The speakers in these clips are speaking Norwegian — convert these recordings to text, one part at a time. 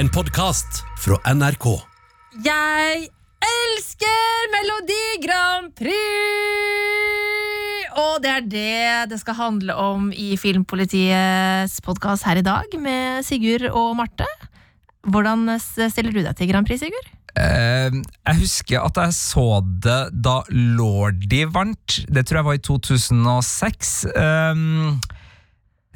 En podkast fra NRK. Jeg elsker Melodi Grand Prix! Og det er det det skal handle om i Filmpolitiets podkast her i dag, med Sigurd og Marte. Hvordan stiller du deg til Grand Prix, Sigurd? Uh, jeg husker at jeg så det da Lordi vant. Det tror jeg var i 2006. Um,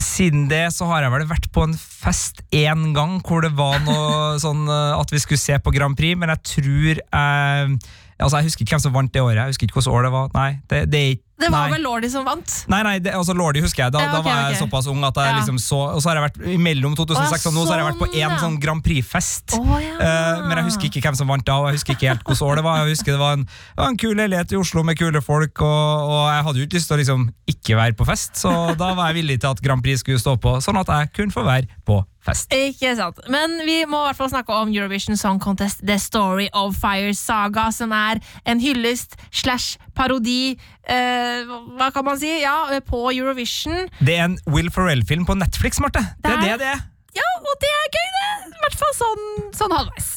siden det så har jeg vel vært på en fest én gang hvor det var noe sånn eh, at vi skulle se på Grand Prix, men jeg tror jeg Altså, Jeg husker ikke hvem som vant det året. Jeg husker ikke hvilket år det var. Nei, det, det er ikke Det var nei. vel Lordi som vant. Nei, nei, det, altså Lordi husker jeg. Da, Ja, okay, da var jeg okay. såpass ung at jeg Ja. liksom så Og så har jeg vært mellom 2006 og nå så har jeg vært på sånn, én sånn Grand Prix-fest. Oh, ja. uh, men jeg husker ikke hvem som vant da, og jeg husker ikke helt hvilket år det var. Jeg husker Det var en, det var en kul leilighet i Oslo med kule folk, og, og jeg hadde jo ikke lyst til å liksom ikke være på fest, så da var jeg villig til at Grand Prix skulle stå på, sånn at jeg kunne få være på fest. Ikke sant. Men vi må i hvert fall snakke om Eurovision Song Contest The Story of Fire Saga, som er en hyllest slash parodi eh, Hva kan man si? Ja, på Eurovision. Det er en Will Ferrell-film på Netflix, Marte. Det er Det det er- er. Ja, og det er gøy, det! I hvert fall sånn, sånn halvveis.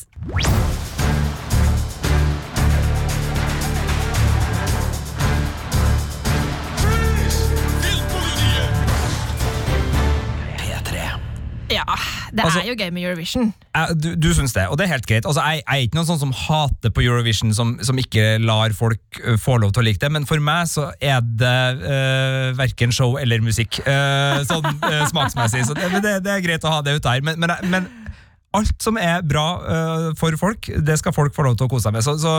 Ja, det Altså- er jo gøy med Eurovision. Eh, Du, du syns det, og det er helt greit. Altså, jeg, jeg er ikke noen sånn som hater på Eurovision, som, som ikke lar folk eh, få lov til å like det, men for meg så er det uh, verken show eller musikk. uh, sånn uh, smaksmessig. Så det, det, det er greit å ha det ut her. Men, men, men alt som er bra eh, for folk, det skal folk få lov til å kose seg med. Så, så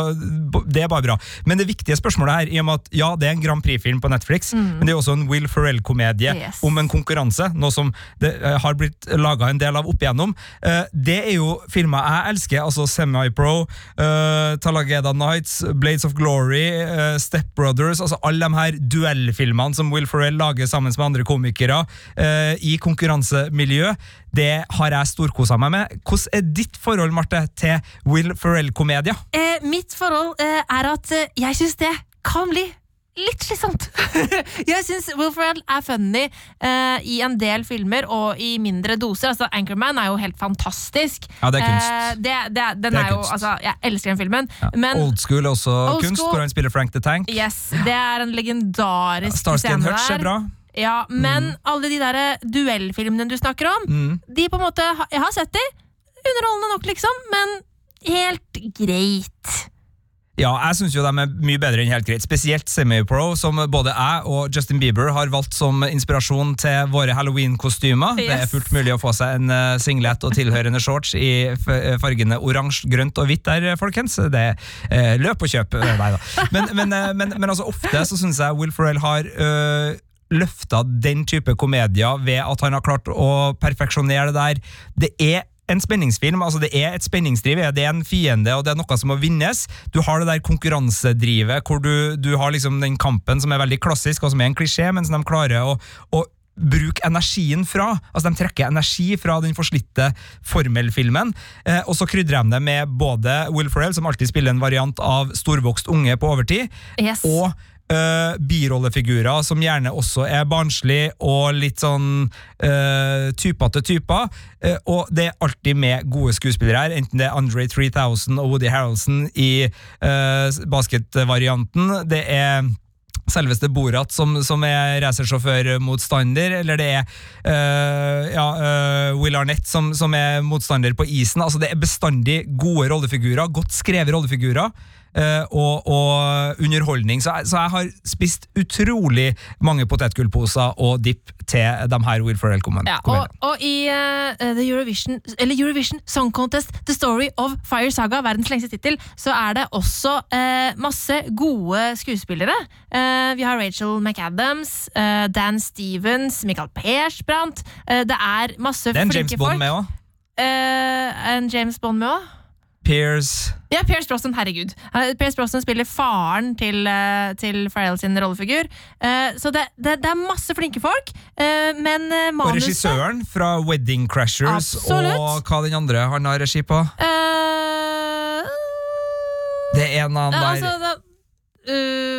det er bare bra. Men det viktige spørsmålet her, i og med at ja, det er en Grand Prix-film på Netflix, men det er også en Will Ferrell-komedie Yes. om en konkurranse, noe som det eh, har blitt laga en del av opp igjennom. Eh, det er jo filmer jeg elsker, altså Semi-Pro, Talageda Nights, Blades of Glory, Step Brothers, altså alle de her duellfilmene som Will Ferrell lager sammen med andre komikere i konkurransemiljø. Det har jeg storkosa meg med. Hvordan er ditt forhold, Marte, til Will Ferrell-komedier? Eh, mitt forhold eh, er at eh, jeg syns det kan bli litt slitsomt. jeg syns Will Ferrell er funny eh, i en del filmer og i mindre doser. Altså, Anchorman er jo helt fantastisk. Ja, det er kunst. Eh, det, det, den Det er er jo, kunst. altså, jeg elsker den filmen. Men Old School er også Old kunst, School- hvor han spiller Frank the Tank. yes, det er en legendarisk Starsky and scene Hutch er bra. Ja, men alle de der duellfilmene du snakker om, Mm. de på en måte Jeg har sett de. Underholdende nok, liksom, men helt greit. Ja, jeg syns jo de er mye bedre enn helt greit. Spesielt Semi-Pro, som både jeg og Justin Bieber har valgt som inspirasjon til våre halloween-kostymer. Det er fullt mulig å få seg en eh, singlet og tilhørende shorts i eh, fargene oransje, grønt og hvitt der, folkens. Det er eh, løp og kjøp. Nei da. Men, men, men, men altså, ofte så syns jeg Will Ferrell har øh, løfta den type komedier ved at han har klart å perfeksjonere det der. Det er en spenningsfilm, altså det er et spenningsdriv, det er en fiende, og det er noe som må vinnes. Du har det der konkurransedrivet, hvor du, du har liksom den kampen som er veldig klassisk, og som er en klisjé, men som de klarer å, å bruke energien fra. Altså De trekker energi fra den forslitte formelfilmen, eh, og så krydrer de det med både Will Ferrell, som alltid spiller en variant av storvokst unge på overtid, Yes. og uh, birollefigurer som gjerne også er barnslig og litt sånn uh, til typer. Uh, og det er alltid med gode skuespillere her, enten det er Andre 3000 og Woody Harrelson i uh, basketvarianten. Det er Selveste Borat som, som er racersjåførmotstander, eller det er øh, ja, øh, Will Arnett som, som er motstander på isen. Altså Det er bestandig gode rollefigurer, godt skrevet rollefigurer. Øh, og, og underholdning. Så jeg, så jeg har spist utrolig mange potetgullposer og dipp til de her Will Ferrell-komediene. Ja, og, og i uh, The Eurovision, eller Eurovision Song Contest The Story of Fire Saga, verdens lengste tittel, så er det også uh, masse gode skuespillere. Uh, vi har Rachel McAdams, eh, Dan Stevens, Michael Persbrandt. Eh, det er masse det er en flinke James Bond folk. med òg. Eh, en James Bond med òg? Pierce Ja, Pierce Brosnan, herregud. Eh, Pierce Brosnan spiller faren til, eh, til Farrell sin rollefigur. Eh, så det, det, det er masse flinke folk, men manuset og regissøren fra Wedding Crashers Absolutt. og hva den andre han har regi på. Uh, Det er en annen der altså,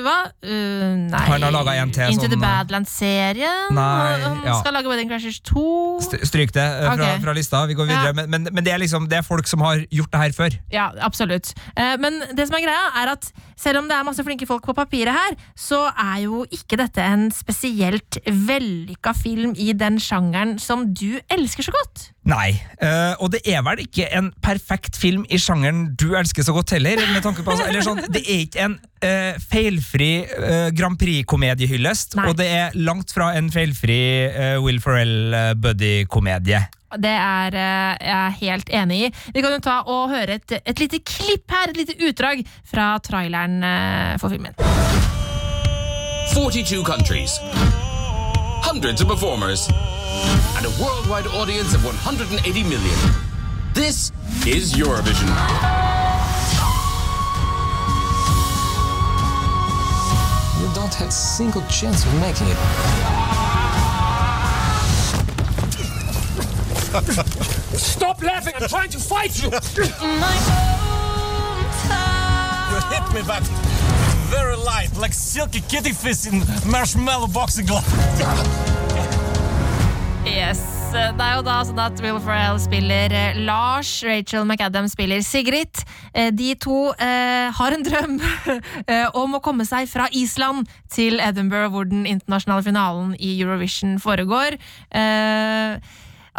hva? Uh, nei Han har laga en til Into sånn, the Badlands-serien. Han ja. skal lage Wedding Crashers 2. St- Stryk det eh, fra, okay. fra lista. Vi går videre. Ja. Men, men, men det er liksom Det er folk som har gjort det her før. Ja, absolutt. Uh, men det som er greia, er at selv om det er masse flinke folk på papiret her, så er jo ikke dette en spesielt vellykka film i den sjangeren som du elsker så godt. Nei. uh, og det er vel ikke en perfekt film i sjangeren du elsker så godt heller. Med tanke på, altså, eller sånn, det er ikke en uh, feilfri uh, Grand Prix-komediehyllest, og det er langt fra en feilfri Will Ferrell-buddy-komedie. Det er jeg er helt enig i. Vi kan jo ta og høre et, et lite klipp her, et lite utdrag fra traileren for filmen. 42 countries, hundreds of performers, and a worldwide audience of 180 million. This is Eurovision. You don't have a single chance of making it. Stop laughing! I'm trying to fight you! You hit me back very light, like silky kitty fish in marshmallow boxing glove. Yes, Det er jo da sånn at Will Ferrell spiller eh, Lars, Rachel McAdams spiller Sigrid. Eh, de to eh, har en drøm eh, om å komme seg fra Island til Edinburgh, hvor den internasjonale finalen i Eurovision foregår. Eh,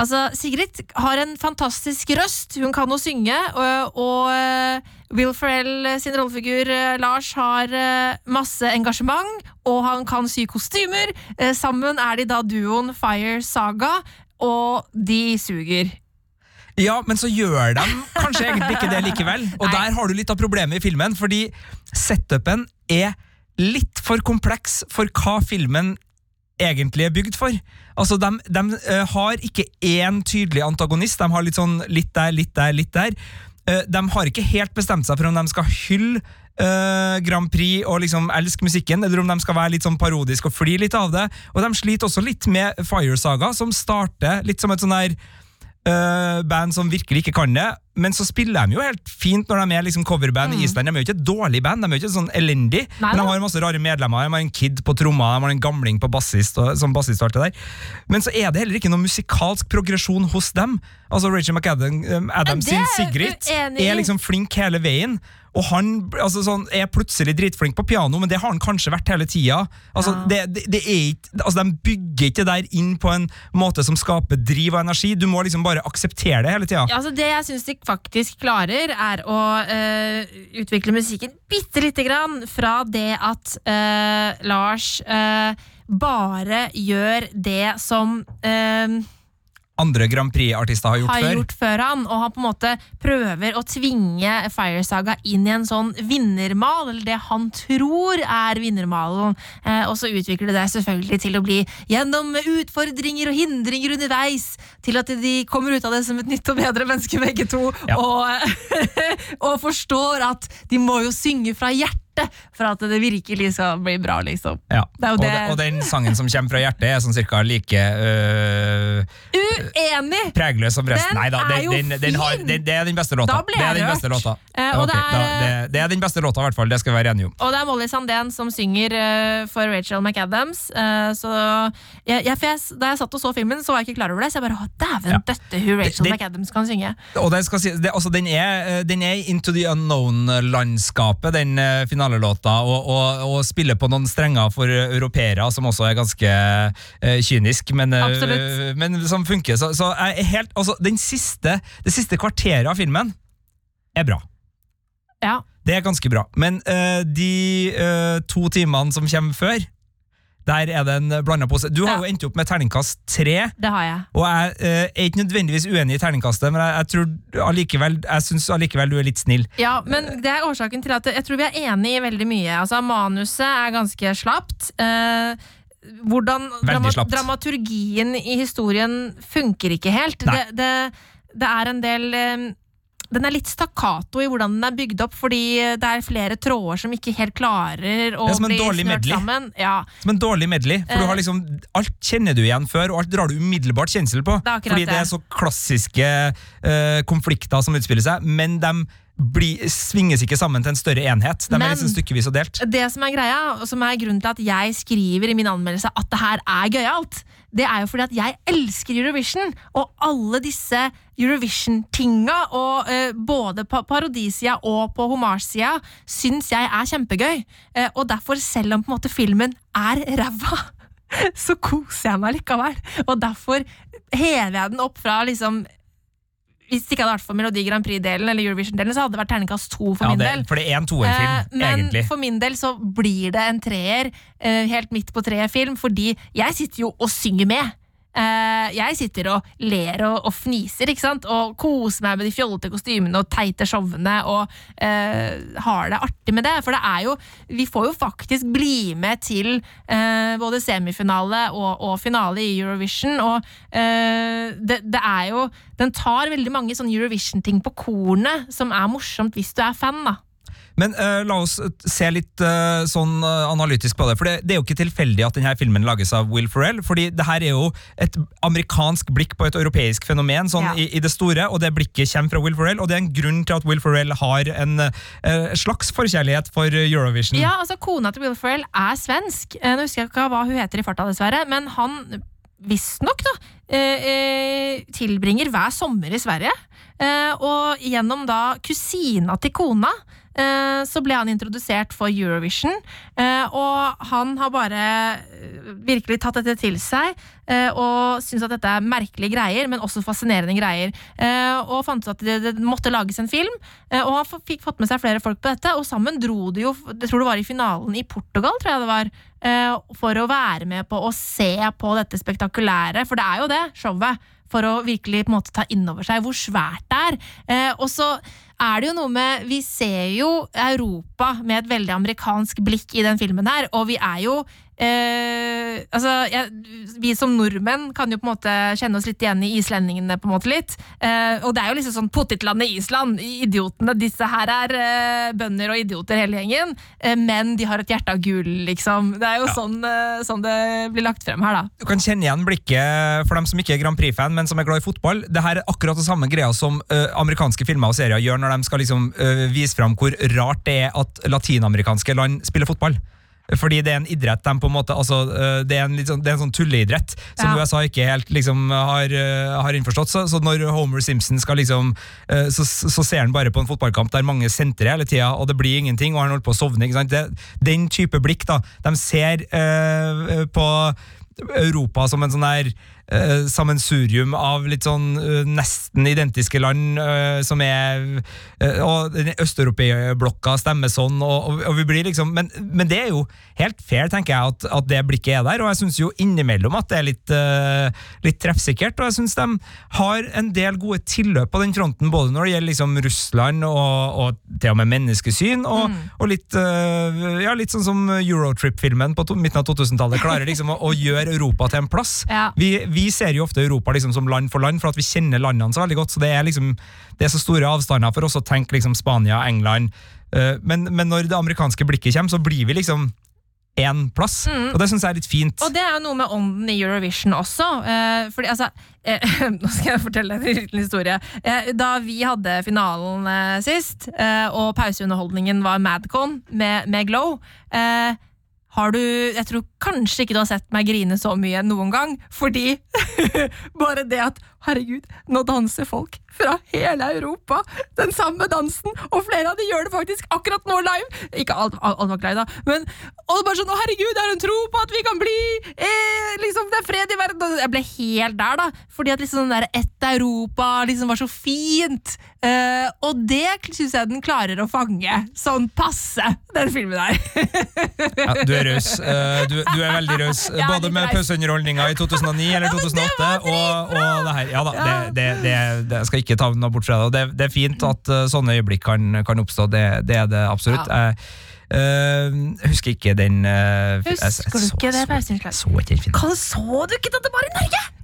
altså, Sigrid har en fantastisk røst, hun kan å synge, og, og eh, Will Ferrell sin rollefigur eh, Lars har eh, masse engasjement, og han kan sy kostymer. Eh, sammen er de da duoen Fire Saga, og de suger. Ja, men så gjør de kanskje egentlig ikke det likevel. Og Nei. der har du litt av problemet i filmen, fordi setupen er litt for kompleks for hva filmen egentlig er bygd for. Altså, De, de eh, har ikke én tydelig antagonist, de har litt sånn litt der, litt der, litt der. Eh, de har ikke helt bestemt seg for om de skal hylle uh, Grand Prix og liksom elske musikken, eller om de skal være litt sånn parodisk og fly litt av det. Og de sliter også litt med Fire Saga, som starter litt som et sånn der eh, band som virkelig ikke kan det, men så spiller de jo helt fint når de er liksom coverband i Island. De er jo ikke et dårlig band, de er jo ikke sånn elendig, Mm. Nei men de har masse rare medlemmer. De har en kid på tromma, de har en gamling på bassist og, som bassist og alt det der. Men så er det heller ikke noe musikalsk progresjon hos dem. Altså Rachel McAdams um, sin er Sigrid er liksom flink hele veien. Og han altså, sånn, er plutselig dritflink på piano, men det har han kanskje vært hele tida. Altså, Ja. det, det, det altså, de bygger ikke der inn på en måte som skaper driv og energi. Du må liksom bare akseptere det hele tida. Ja, altså det jeg syns de faktisk klarer, er å øh, utvikle musikken bitte lite grann fra det at øh, Lars øh, bare gjør det som Andre Grand Prix-artister har gjort har før. gjort før han, og han på en måte prøver å tvinge Fire Saga inn i en sånn vinnermal, eller det han tror er vinnermalen. Eh, og så utvikler det det selvfølgelig til å bli gjennom utfordringer og hindringer underveis, til at de kommer ut av det som et nytt og bedre menneske begge to, Ja. og, og forstår at de må jo synge fra hjertet for at det virkelig skal bli bra, liksom. Ja. Og, det- de- og den sangen som kommer fra hjertet, er sånn cirka like øh, Uenig! pregløs som resten. Den Nei da, den, den, den har, den, det er den beste låta. Da ble det er den beste. Eh, okay, det er- da, det, det er den beste låta, i hvert fall. Det skal vi være enige om. Og det er Molly Sandén som synger eh, for Rachel McAdams. eh, så jeg, jeg, jeg, Da jeg satt og så filmen, så var jeg ikke klar over det. Så jeg bare, dæven Ja. døtte hun Rachel Det- McAdams kan synge. Og det skal si, det, altså, den, er, eh, den er into the unknown-landskapet, den eh, finalelåta, og, og, og spiller på noen strenger for europeere, som også er ganske uh, kynisk, men, uh, men som funker. Så, så er helt, altså, den siste, det siste kvarteret av filmen er bra. Ja. Det er ganske bra. Men uh, de to timene som kommer før, der er det en blanda pose. Du har Ja. jo endt opp med terningkast tre. Det har jeg. Og jeg eh, er ikke nødvendigvis uenig i terningkastet, men jeg, jeg tror allikevel Jeg synes allikevel du er litt snill. Ja, men det er årsaken til at jeg tror vi er enige i veldig mye. Altså, Manuset er ganske slapt. Eh, hvordan drama dramaturgien i historien funker ikke helt. Det, det, det er en del eh, den er litt stakkato i hvordan den er bygd opp, fordi det er flere tråder som ikke helt klarer å bli medley. sammen. Ja, Som en dårlig medley. For du har liksom Alt kjenner du igjen før, og alt drar du umiddelbart kjensel på. Det fordi det det. er så klassiske uh, konflikter som utspiller seg, men de bli, svinges ikke sammen til en større enhet. De Men- er liksom stykkevis og delt. Det som er greia, og som er grunnen til at jeg skriver i min anmeldelse at det her er gøyalt, det er jo fordi at jeg elsker Eurovision, og alle disse Eurovision-tinga, og eh, både på parodisida og på homasjsida, syns jeg er kjempegøy. Eh, og derfor, selv om på en måte filmen er ræva, så koser jeg meg likevel. Og derfor hever jeg den opp fra liksom Hvis det ikke hadde vært for Melodi Grand Prix-delen eller Eurovision-delen, så hadde det vært terningkast to for Ja, min det, del. for det er en toerfilm, Eh, men egentlig. for min del så blir det en treer, eh, helt midt på treet-film, fordi jeg sitter jo og synger med. Eh, jeg sitter og ler og, og fniser, ikke sant? og koser meg med de fjollete kostymene og teite showene, og uh, har det artig med det. For det er jo Vi får jo faktisk bli med til uh, både semifinale og, og finale i Eurovision, og uh, det, det er jo Den tar veldig mange sånne Eurovision-ting på kornet, som er morsomt hvis du er fan, da. Men uh, la oss se litt uh, sånn eh, analytisk på det. For det, det er jo ikke tilfeldig at denne filmen lages av Will Ferrell. fordi det her er jo et amerikansk blikk på et europeisk fenomen sånn Ja. i, i det store, og det blikket kommer fra Will Ferrell. Og det er en grunn til at Will Ferrell har en uh, slags forkjærlighet for Eurovision. Ja, altså Kona til Will Ferrell er svensk. Eh, Nå husker jeg ikke hva hun heter i farta, dessverre. Men han visstnok da eh, eh, tilbringer hver sommer i Sverige. Eh, og gjennom da kusina til kona eh, så ble han introdusert for Eurovision. Eh, og han har bare eh, virkelig tatt dette til seg. eh, Og syns at dette er merkelige greier, men også fascinerende greier. Eh, Og fant ut at det, måtte lages en film. Eh, Og han fikk fått med seg flere folk på dette, og sammen dro de jo Jeg tror det var i finalen i Portugal, tror jeg det var. eh, For å være med på å se på dette spektakulære, for det er jo det, showet. For å virkelig på en måte ta inn over seg hvor svært det er. Eh, og så er det jo noe med Vi ser jo Europa med et veldig amerikansk blikk i den filmen her, og vi er jo eh, altså, jeg, Vi som nordmenn kan jo på en måte kjenne oss litt igjen i islendingene. på en måte litt eh, Og det er jo liksom sånn pottitlandet Island. Idiotene. Disse her er eh, bønder og idioter hele gjengen, eh, men de har et hjerte av gull, liksom. Det er jo sånn, eh, sånn det blir lagt frem her, da. Du kan kjenne igjen blikket for dem som ikke er Grand Prix-fan, men som er glad i fotball. Det her er akkurat det samme greia som ø, amerikanske filmer og serier gjør når de skal liksom, vise fram hvor rart det er at latinamerikanske land spiller fotball. Fordi det er en idrett de på en måte altså, det, er en sånn, det er en sånn tulleidrett som Ja. USA ikke helt liksom, har, har innforstått. Så, så når Homer Simpson skal liksom så, så ser han bare på en fotballkamp der mange sentrer hele tida, og det blir ingenting, og han holder på å sovne. Det, den type blikk, da. De ser ø, på Europa som en sånn her uh, sammensurium av litt sånn uh, nesten identiske land uh, som er eh, Og den østeuropeerblokka stemmer sånn, og, og, og vi blir liksom men, men det er jo helt fair, tenker jeg, at, at det blikket er der, og jeg syns jo innimellom at det er litt, eh, litt treffsikkert, og jeg syns de har en del gode tilløp på den fronten, både når det gjelder liksom Russland og, og til og med menneskesyn, og, og litt, eh, ja, litt sånn som Eurotrip-filmen på to, midten av 2000-tallet klarer liksom å, å gjøre Europa til en plass. Ja. Vi, vi ser jo ofte Europa liksom som land for land, for at vi kjenner landene så veldig godt. så Det er liksom, det er så store avstander for oss å tenke liksom Spania, England. eh, men, men når det amerikanske blikket kommer, så blir vi liksom én plass. Og det syns jeg er litt fint. Mm. Og det er jo noe med ånden i Eurovision også. Eh, fordi altså eh, Nå skal jeg fortelle en liten historie. Eh, da vi hadde finalen eh, sist, eh, og pauseunderholdningen var Madcon med, med Glow eh, har du, Jeg tror kanskje ikke du har sett meg grine så mye noen gang, fordi bare det at Herregud, nå danser folk fra hele Europa den samme dansen, og flere av de gjør det faktisk akkurat nå live! Ikke alt, alt, alt var greit, da, men og bare sånn, å herregud, det er en tro på at vi kan bli eh, liksom, Det er fred i verden! Jeg ble helt der, da, fordi at liksom den der ett Europa liksom var så fint. Eh, og det syns jeg den klarer å fange, sånn passe, den filmen der. Ja, du er raus. Eh, du, du er veldig raus. Både med pauseunderholdninga i 2009 eller 2008 og, og det her. Ja da, det, det, det, det skal ikke ta noe bort fra det. Det, det er fint at eh, sånne øyeblikk kan, kan oppstå. Det, det er det absolutt. Jeg uh, husker ikke den uh, Husker du ikke det pauseinnslaget? Så ikke den filmen. Hva så du ikke at det var i Norge?!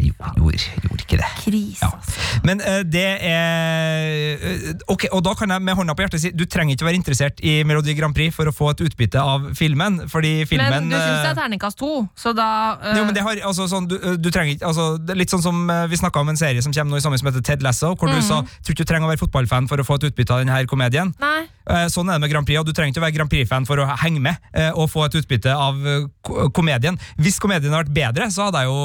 Gjorde, gjorde, gjorde ikke det. Krise, Ja. altså. Men uh, det er eh, Ok, og da kan jeg med hånda på hjertet si du trenger ikke være interessert i Melodi Grand Prix for å få et utbytte av filmen, fordi filmen Men du syns det eh, er terningkast to, så da uh... Jo, men det har, altså, sånn, du, du trenger ikke altså, det er Litt sånn som eh, vi snakka om en serie som kommer nå i sommer som heter Ted Lasso, hvor Mhm. du sa tror ikke du trenger å være fotballfan for å få et utbytte av denne komedien. Nei. Eh, Sånn er det med Grand Prix, og du trenger ikke å være Grand Prix-fan for å henge med eh, og få et utbytte av eh, komedien. Hvis komedien hadde vært bedre, så hadde jeg jo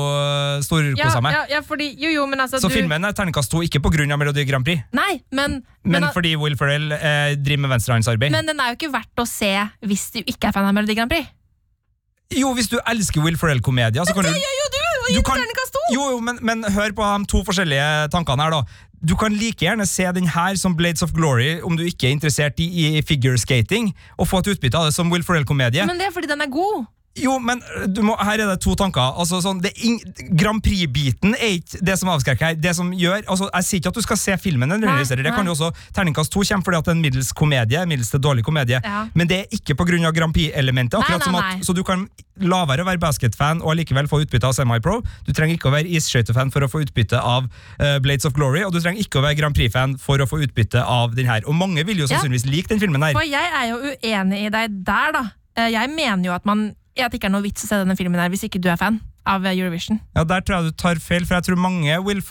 storkosa meg. ja, ja, fordi Jo, jo, men altså Så du, filmen er terningkast to, ikke pga. Melodi Grand Prix, Nei, men men, men, fordi Will Ferrell eh, driver med venstrehåndsarbeid. men den er jo ikke verdt å se hvis du ikke er fan av Melodi Grand Prix. Jo, hvis du elsker Will Ferrell-komedier, så kan du jo kan- terningkast to! Jo, jo, men, men hør på de to forskjellige tankene her, da. Du kan like gjerne se den her som Blades of Glory om du ikke er interessert i, i figure skating, og få et utbytte av det som Will Ferrell-komedie. Men det er fordi den er god. Jo, men du må, her er det to tanker. Altså, sånn, det er Grand Prix-biten er ikke det som avskrekker her. Det som gjør, altså, Jeg sier ikke at du skal se filmen, Nei, det kan jo også Terningkast to kommer fordi at det er en middels komedie, middels til dårlig komedie, Ja. men det er ikke pga. Grand Prix-elementet. Nei, akkurat nei, som at, Så du kan la være å være basketfan og likevel få utbytte av semi-pro. Du trenger ikke å være isskøytefan for å få utbytte av uh, Blades of Glory, og du trenger ikke å være Grand Prix-fan for å få utbytte av den her. Og mange vil jo Ja. sannsynligvis like den filmen her. For jeg er jo uenig i deg der, da. Eh, Jeg mener jo at, man, at det ikke er noe vits å se denne filmen her hvis ikke du er fan av Eurovision. Ja, Der tror jeg du tar feil, for jeg tror mange Will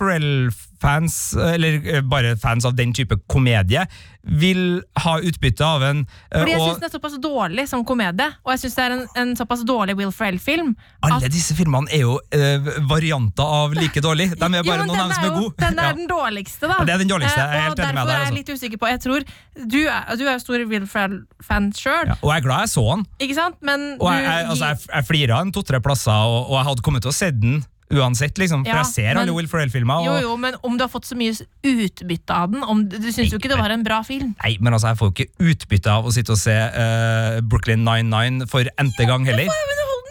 Ferrell-fans, eller eh, bare fans av den type komedie, vil ha utbytte av en eh, Fordi jeg syns den er såpass dårlig som komedie, og jeg syns det er en, en såpass dårlig Will Ferrell-film. Alle disse filmene er jo eh, varianter av like dårlig. De er bare jo, noen av dem som er gode. Den er Ja. den dårligste, da. Det er den dårligste, jeg er Eh, helt enig med deg, er jeg altså. litt usikker på Jeg tror Du er, du er jo stor Will Ferrell-fan sjøl, Ja, og jeg er glad jeg så den. ikke sant? Men Og jeg, jeg, altså, jeg, jeg flira en to-tre plasser, og, og jeg hadde kommet til å se den uansett, liksom. For Ja, jeg ser alle Will Ferrell-filmer. Jo, jo, men om du har fått så mye utbytte av den om, Du syns jo ikke det var en bra film. Nei, men altså, jeg får jo ikke utbytte av å sitte og se uh, Brooklyn 99 for n-te gang heller.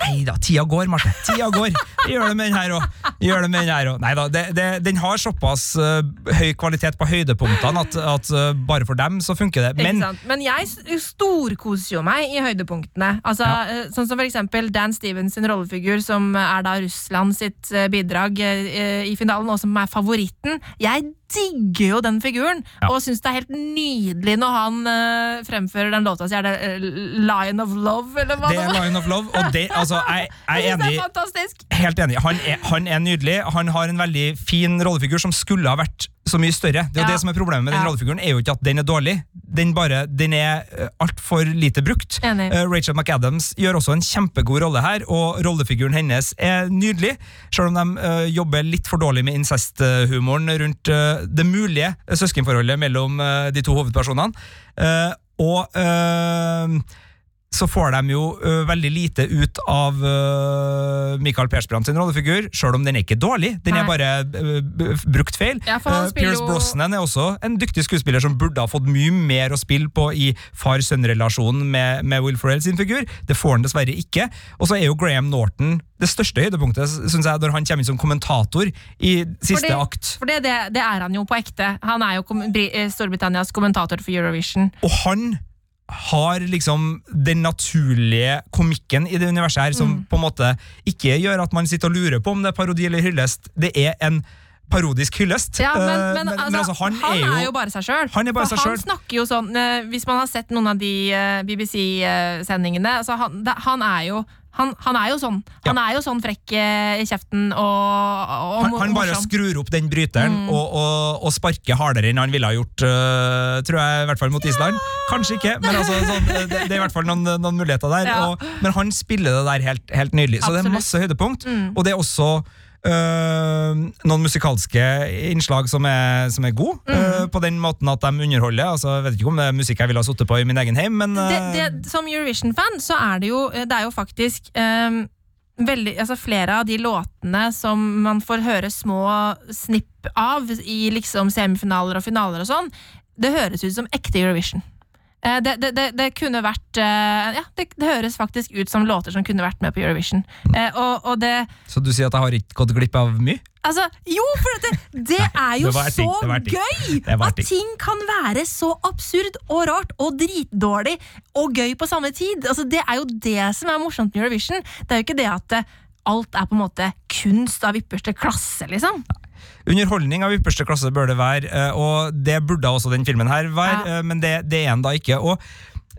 Nei da, tida går, Marte. Tida går. Gjør det med den her òg. Gjør det med den her òg. Nei da, det, det, den har såpass uh, høy kvalitet på høydepunktene at, at uh, bare for dem så funker det. Men? Men jeg storkoser jo meg i høydepunktene. Altså, ja. Sånn som for eksempel Dan Stevens sin rollefigur, som er da Russland sitt eh, bidrag eh, i finalen, og som er favoritten. Jeg digger jo den figuren, Ja. og syns det er helt nydelig når han uh, fremfører den låta si. Er det uh, Line of Love, eller hva det er? Line of Love, og det, altså, jeg, jeg er enig er! Helt enig. Han er, han er nydelig. Han har en veldig fin rollefigur som skulle ha vært så mye større. Det er jo Ja. det som er Problemet med den Ja. rollefiguren er jo ikke at den er dårlig. Den, bare, den er uh, altfor lite brukt. Enig. Eh, Rachel McAdams gjør også en kjempegod rolle her, og rollefiguren hennes er nydelig. Selv om de uh, jobber litt for dårlig med incesthumoren rundt uh, det mulige søskenforholdet mellom uh, de to hovedpersonene. Eh, og eh, så får de jo uh, veldig lite ut av uh, Michael Persbrandt sin rollefigur, sjøl om den er ikke dårlig. Den er bare uh, brukt feil. Ja, spiller Pierce jo- Brosnan er også en dyktig skuespiller som burde ha fått mye mer å spille på i far-sønn-relasjonen med, med Will Ferrell sin figur. Det får han dessverre ikke. Og så er jo Graham Norton det største høydepunktet synes jeg, når han kommer inn som kommentator i siste Fordi- akt. For det, det, det er han jo på ekte. Han er jo kom, eh, Storbritannias kommentator for Eurovision. Og han har liksom den naturlige komikken i det universet her, som Mm. på en måte ikke gjør at man sitter og lurer på om det er parodi eller hyllest. Det er en parodisk hyllest. Ja, men, men, men, altså, han, er jo, bare seg sjøl. Han er bare seg Han snakker jo sånn eh, Hvis man har sett noen av de eh, BBC-sendingene altså han, han er jo han, han er jo sånn. Han er jo sånn frekk eh, i kjeften og, og han, han bare morsom. skrur opp den bryteren Mm. og, og, og sparker hardere enn han ville ha gjort, uh, tror jeg, i hvert fall mot Island. Kanskje ikke, men altså, sånn, det, det er i hvert fall noen, noen muligheter der. Ja. Men han spiller det der helt, helt nydelig. Så det er masse høydepunkt. Mm. Og det er også noen musikalske innslag som er, som er gode, Mm. øh, på den måten at de underholder. Altså, jeg vet ikke om det er musikk jeg ville ha sittet på i min egen heim, men det, øh, det, Som Eurovision-fan så er det jo Det er jo faktisk ehm, veldig, altså flere av de låtene som man får høre små snipp av i liksom semifinaler og finaler og sånn, det høres ut som ekte Eurovision. Eh, Det, det, det, det kunne vært eh, Ja, det, det høres faktisk ut som låter som kunne vært med på Eurovision. Eh, Og, og det Så du sier at jeg har ikke gått glipp av mye? Altså, jo, for det, det er jo det så ting, gøy! At ting kan være så absurd og rart og dritdårlig og gøy på samme tid. Altså, det er jo det som er morsomt med Eurovision. Det er jo ikke det at alt er på en måte kunst av ypperste klasse, liksom. Underholdning av ypperste klasse bør det være, eh, og det burde også den filmen her være, Ja. eh, men det, det er den da ikke. Og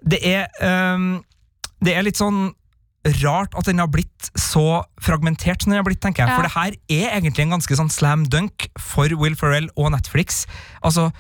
det er, um, det er litt sånn rart at den har blitt så fragmentert som den har blitt, tenker jeg. Ja. For det her er egentlig en ganske sånn slam dunk for Will Ferrell og Netflix. Altså,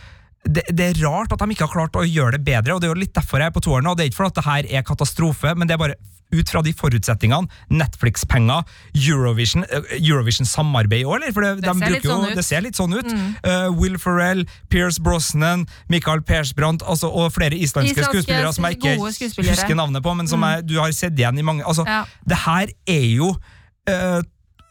det, det er rart at de ikke har klart å gjøre det bedre, og det er jo litt derfor jeg er på toeren nå. Det er ikke for at det her er katastrofe, men det er bare ut fra de forutsetningene. Netflix-penger, Eurovision eh, Eurovision-samarbeid òg, eller? For det, Det de ser jo, sånn det ser litt sånn ut. Eh, Will Ferrell, Pierce Brosnan, Michael Persbrandt altså, og flere islandske, Islandske skuespillere som jeg ikke husker navnet på, men som jeg, du har sett igjen i mange altså, Ja. Det her er jo eh,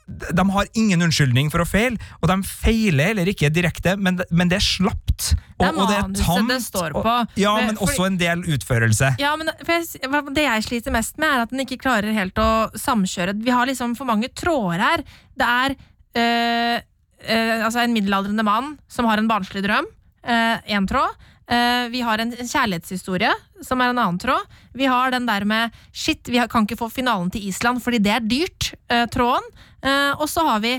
de har ingen unnskyldning for å feile, og de feiler heller ikke direkte, men, men det er slapt. Og, Det er og det er tamt. det står og- på. Ja, Men fordi- også en del utførelse. Ja, men for jeg, Det jeg sliter mest med, er at den ikke klarer helt å samkjøre. Vi har liksom for mange tråder her. Det er øh, øh, altså en middelaldrende mann som har en barnslig drøm. Én tråd. Eh, vi har en, kjærlighetshistorie, som er en annen tråd. Vi har den der med shit, vi kan ikke få finalen til Island fordi det er dyrt. eh. Eh, og så har vi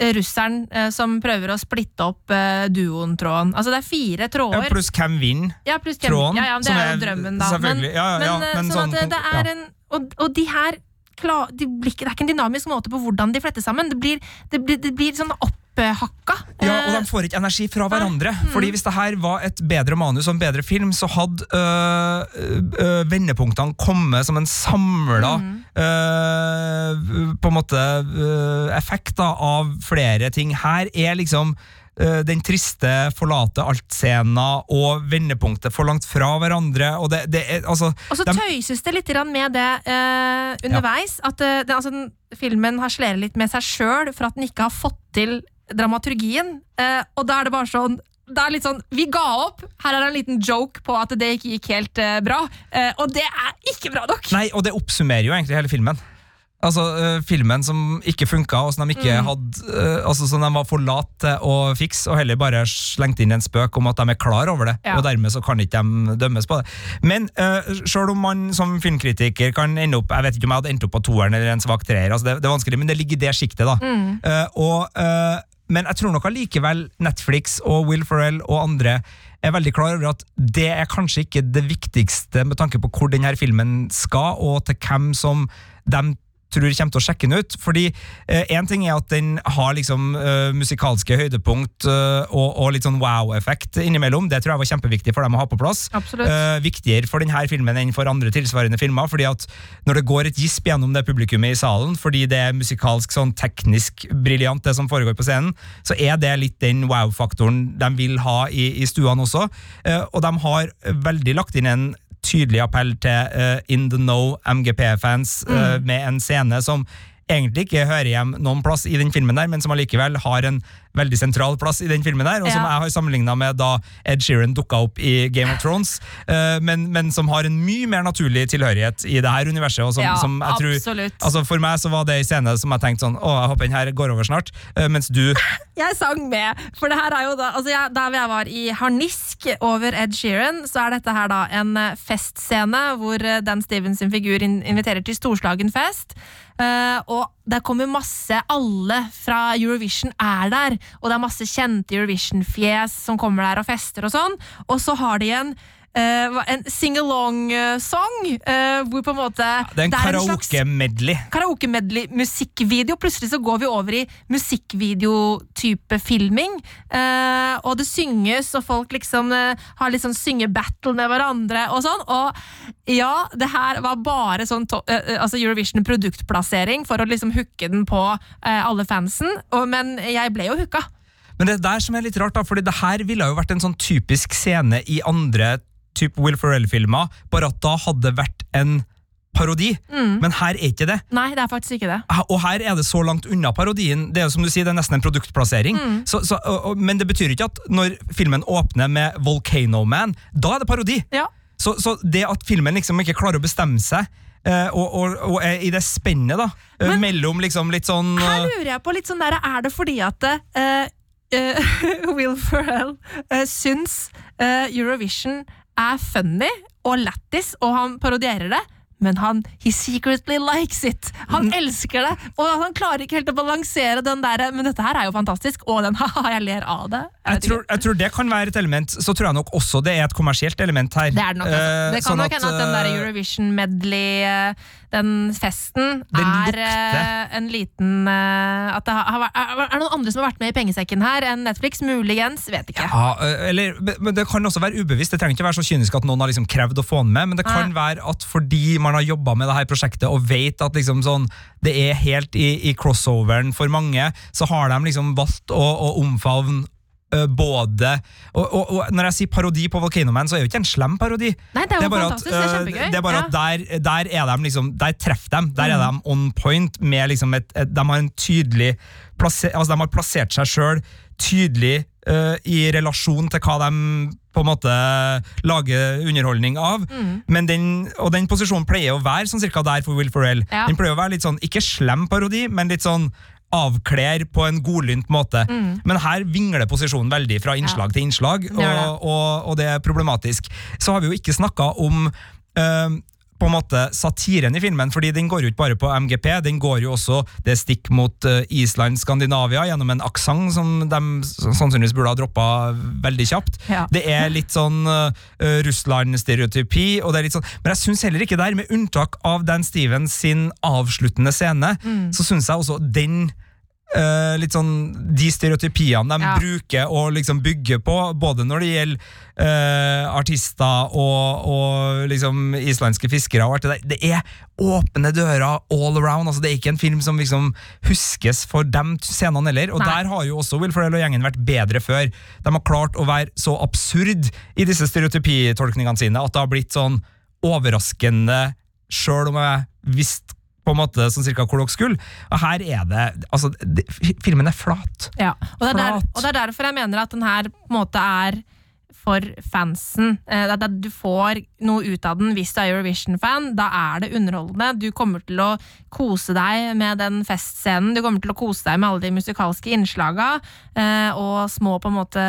russeren som prøver å splitte opp duoen-tråden. Altså det er fire Ja, tråder. pluss hvem vinner. Ja, ja, ja, det er jo drømmen, da. Men, ja, ja, ja, eh, men sånn sånn at det, er en og, og de her de blir, Det er ikke en dynamisk måte på hvordan de fletter sammen. Det blir, det blir, det blir sånn opphakka. Ja, og Eh, de får ikke energi fra hverandre. Fordi Hvis det her var et bedre manus og en bedre film, så hadde øh, øh, vendepunktene kommet som en samla øh, på en måte øh, effekt da, av flere ting. Her er liksom øh, den triste forlate alt-scena og vendepunktet for langt fra hverandre. Og det, det er, altså, Og så de- tøyses det litt med det uh, underveis. At uh, det, altså, filmen harselerer litt med seg sjøl for at den ikke har fått til dramaturgien. Eh, og da er det bare sånn det er litt sånn, Vi ga opp. Her er det en liten joke på at det ikke gikk helt eh, bra. Eh, og det er ikke bra nok! Nei, og det oppsummerer jo egentlig hele filmen. Altså, øh, Filmen som ikke funka, og som de ikke Mm. hadde øh, Altså som de var for late til å fikse, og heller bare slengte inn en spøk om at de er klar over det. Ja. Og dermed så kan ikke de dømmes på det. Men øh, selv om man som filmkritiker kan ende opp Jeg vet ikke om jeg hadde endt opp på toeren eller en svak treer, altså det, det er vanskelig, men det ligger i det sjiktet, da. Mm. Uh, og, øh, men jeg tror nok allikevel Netflix og Will Ferrell og andre er veldig klar over at det er kanskje ikke det viktigste med tanke på hvor denne filmen skal, og til hvem som de tror kommer til å sjekke den ut. Fordi én ting er at den har liksom eh, musikalske høydepunkt eh, og, og litt sånn wow-effekt innimellom. Det tror jeg var kjempeviktig for dem å ha på plass. Eh, viktigere for denne filmen enn for andre tilsvarende filmer. fordi at når det går et gisp gjennom det publikummet i salen, fordi det er musikalsk sånn teknisk briljant, det som foregår på scenen, så er det litt den wow-faktoren de vil ha i, i stuene også. Eh, og de har veldig lagt inn en tydelig appell til uh, In The Know MGP-fans eh, med en scene som egentlig ikke hører hjem noen plass i den filmen der, men som allikevel har en veldig sentral plass i den filmen der, og som Ja. jeg har sammenligna med da Ed Sheeran dukka opp i Game of Thrones, eh, men, men som har en mye mer naturlig tilhørighet i det her universet. Og som, Ja, som jeg tror, altså For meg så var det en scene som jeg tenkte sånn Å, jeg håper den her går over snart. eh, mens du Jeg sang med, for det her er jo da altså jeg, Der jeg var i harnisk over Ed Sheeran, så er dette her da en eh, festscene hvor eh, Dan Stevens sin figur inviterer til storslagen fest. Uh, og det kommer masse Alle fra Eurovision er der, og det er masse kjente Eurovision-fjes som kommer der og fester og sånn. Og så har de en eh, hva- en sing-along-song, uh, hvor på en måte Det er en karaoke-medley. karaoke-medley-musikkvideo. Plutselig så går vi over i musikkvideo-type filming. Uh, og det synges, og folk liksom eh, har litt sånn syngebattle med hverandre og sånn. Og ja, det her var bare sånn eh, eh, altså Eurovision-produktplassering for å liksom hooke den på eh, alle fansen. Og, men jeg ble jo hooka. Men det er der som er litt rart, da, fordi det her ville jo vært en sånn typisk scene i andre type Will Ferrell-filmer, bare at da hadde det vært en parodi. Mm. Men her er ikke det. Nei, det er faktisk ikke det. Og her er det så langt unna parodien. Det er jo som du sier, det er nesten en produktplassering. Mm. Så, så, og, men det betyr ikke at når filmen åpner med Volcano Man, da er det parodi. Ja. Så, så det at filmen liksom ikke klarer å bestemme seg, eh, og, og, og i det spennet da, eh, Men- mellom liksom litt sånn Her eh, lurer jeg på litt sånn der, Er det fordi at eh, eh, Will Ferrell uh, syns uh, Eurovision er funny og lættis, og han parodierer det, men han he secretly likes it. Han Mm. elsker det, og han klarer ikke helt å balansere den der Men dette her er jo fantastisk, og den ha-ha, jeg ler av det. Jeg tror, jeg tror det kan være et element. Så tror jeg nok også det er et kommersielt element her. det er det nok. Altså. Eh, Det kan sånn nok hende at den der eh, Eurovision medley, eh, den festen, Den er en liten At det har, har vært- er, det noen andre som har vært med i pengesekken her enn Netflix? Muligens, vet ikke. Ja, eller, men det kan også være ubevisst. Det trenger ikke være så kynisk at noen har liksom krevd å få den med, men det kan være at fordi man har jobba med det her prosjektet og vet at liksom sånn, det er helt i, i crossoveren for mange, så har de liksom valgt å, å omfavne både og, og, og Når jeg sier parodi på Volcano Man, så er det jo ikke en slem parodi. Nei, det er jo bare fantastisk, det er det er bare Ja. at der, der er de liksom Der treffer de. Der er Mm. de on point med liksom et, et De har en tydelig plasser, altså De har plassert seg sjøl tydelig uh, i relasjon til hva de på en måte lager underholdning av. Mm. Men den, og den posisjonen pleier å være sånn cirka der for Will Ferrell. Ja. Den pleier å være litt sånn, ikke slem parodi, men litt sånn avkler på en godlynt måte. Men her vingler posisjonen veldig fra innslag til innslag, Mm. det. og, og, og det er problematisk. Så har vi jo ikke snakka om eh, på en måte satiren i filmen, fordi den går jo ikke bare på MGP, den går jo også det stikk mot eh, Island, Skandinavia, gjennom en aksent som de sannsynligvis burde ha droppa veldig kjapt. Ja. Det er litt sånn uh, Russland-stereotypi, og det er litt sånn Men jeg syns heller ikke der, med unntak av Dan Stevens sin avsluttende scene, Mm. så syns jeg også den eh, litt sånn De stereotypiene de Ja. bruker og liksom bygger på, både når det gjelder uh, artister og, og liksom islandske fiskere og alt det der. Det er åpne dører all around. altså Det er ikke en film som liksom huskes for de scenene heller. Og Nei. der har jo også Will Ferrell og gjengen vært bedre før. De har klart å være så absurd i disse stereotypitolkningene sine at det har blitt sånn overraskende, sjøl om jeg visste på en måte sånn cirka hvor dere skulle. Og her er det Altså, det, filmen er flat. Ja, og det, er der, og det er derfor jeg mener at den her på en måte er for fansen. Eh, at Du får noe ut av den hvis du er Eurovision-fan. Da er det underholdende. Du kommer til å kose deg med den festscenen. Du kommer til å kose deg med alle de musikalske innslaga eh, og små på en måte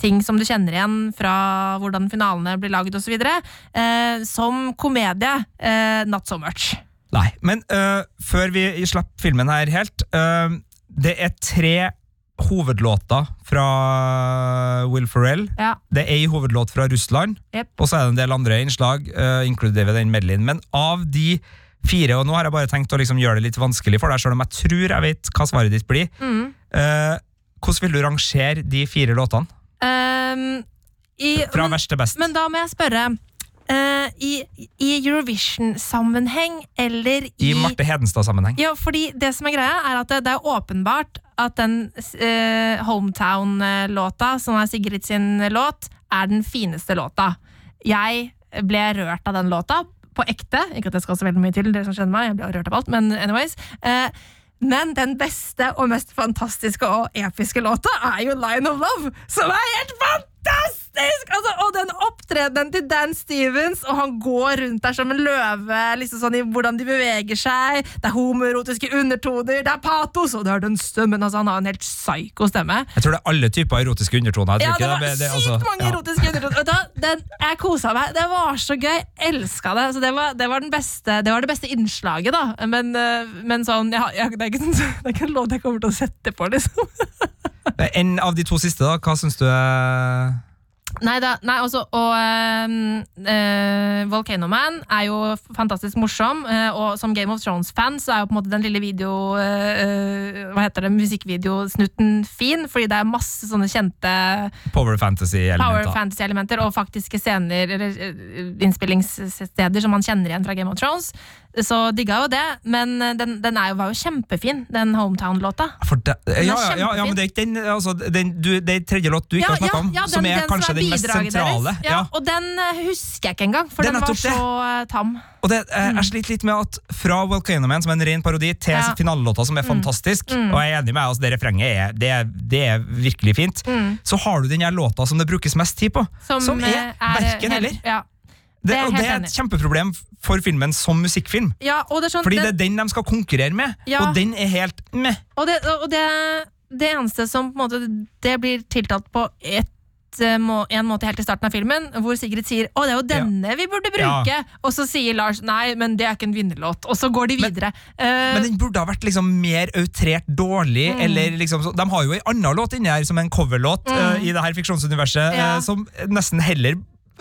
ting som du kjenner igjen fra hvordan finalene blir lagd osv. Eh, som komedie, eh, not so much. Nei, men uh, før vi slapp filmen her helt uh, Det er tre hovedlåter fra Will Ferrell. Ja. Det er ei hovedlåt fra Russland, yep. og så er det en del andre innslag, uh, inkluderer den medleyen. Men av de fire, og nå har jeg bare tenkt å liksom gjøre det litt vanskelig for deg, selv om jeg tror jeg vet hva svaret ditt blir, Mm. Uh, hvordan vil du rangere de fire låtene? Um, i, Fra men- verst til best. Men da må jeg spørre eh, I, i Eurovision-sammenheng eller i, I Marte Hedenstad-sammenheng. Ja, fordi det som er greia, er at det, det er åpenbart at den uh, Hometown-låta, som er Sigrid sin låt, er den fineste låta. Jeg ble rørt av den låta, på ekte. Ikke at det skal så veldig mye til, dere som kjenner meg, jeg ble rørt av alt, men anyways. Uh, men den beste og mest fantastiske og episke låta er jo Line of Love, som er helt fantastisk! Altså, og den opptredenen til Dan Stevens, og han går rundt der som en løve, liksom sånn i hvordan de beveger seg. Det er homoerotiske undertoner, det er patos, og det er den stemmen. Altså, han har en helt psyko stemme. Jeg tror det er alle typer erotiske undertoner. Ja, det var det- det- sykt altså, mange ja. erotiske undertoner. Den, jeg kosa meg. Det var så gøy. Elska det. Så det var, det var, den beste, det var det beste innslaget, da. Men, eh, men sånn jeg, jeg, det, er ikke, sånn- det er ikke en låt jeg kommer til å sette på, liksom. En av de to siste, da, hva syns du er Nei, da, også, og øh, Volcano Man er jo fantastisk morsom, øh, og som Game of Thrones-fan så er jo på en måte den lille video eh, Hva heter det, musikkvideosnutten fin, fordi det er masse sånne kjente power power fantasy-elementer? fantasy-elementer og faktiske scener eller innspillingssteder som man kjenner igjen fra Game of Thrones. Så digga jo det, men den, den jo, var jo kjempefin, den Hometown-låta. Ja, ja, ja, ja, men det er ikke den, altså, den du, Det er tredje låt du ikke har snakka om, som er kanskje den mest sentrale. deres. Ja, Og den eh, husker jeg ikke engang, for er den var det. så eh, tam. Og det, eh, Jeg sliter litt med at fra Volcano Man, som er en ren parodi, til Ja. finalelåta, som er fantastisk, og jeg er enig med altså, det refrenget er, det er, det er virkelig fint, så har du den her låta som det brukes mest tid på, som, som er verken heller. Ja. Det, det er og det er et kjempeproblem for filmen som musikkfilm. ja, er sånn Fordi det den- er den de skal konkurrere med, Ja. og den er helt meh. Og det, og det, det eneste som på en måte Det blir tiltalt på et eh, må, en måte helt i starten av filmen, hvor Sigrid sier 'Å, det er jo denne vi burde bruke', og så sier Lars 'Nei, men det er ikke en vinnerlåt', og så går de Men- videre. Eh, Men den burde ha vært liksom mer outrert dårlig. Mm. Eller liksom, så, de har jo en annen låt inni her, som en coverlåt eh, i det her fiksjonsuniverset, Mm. Ja. uh, som nesten heller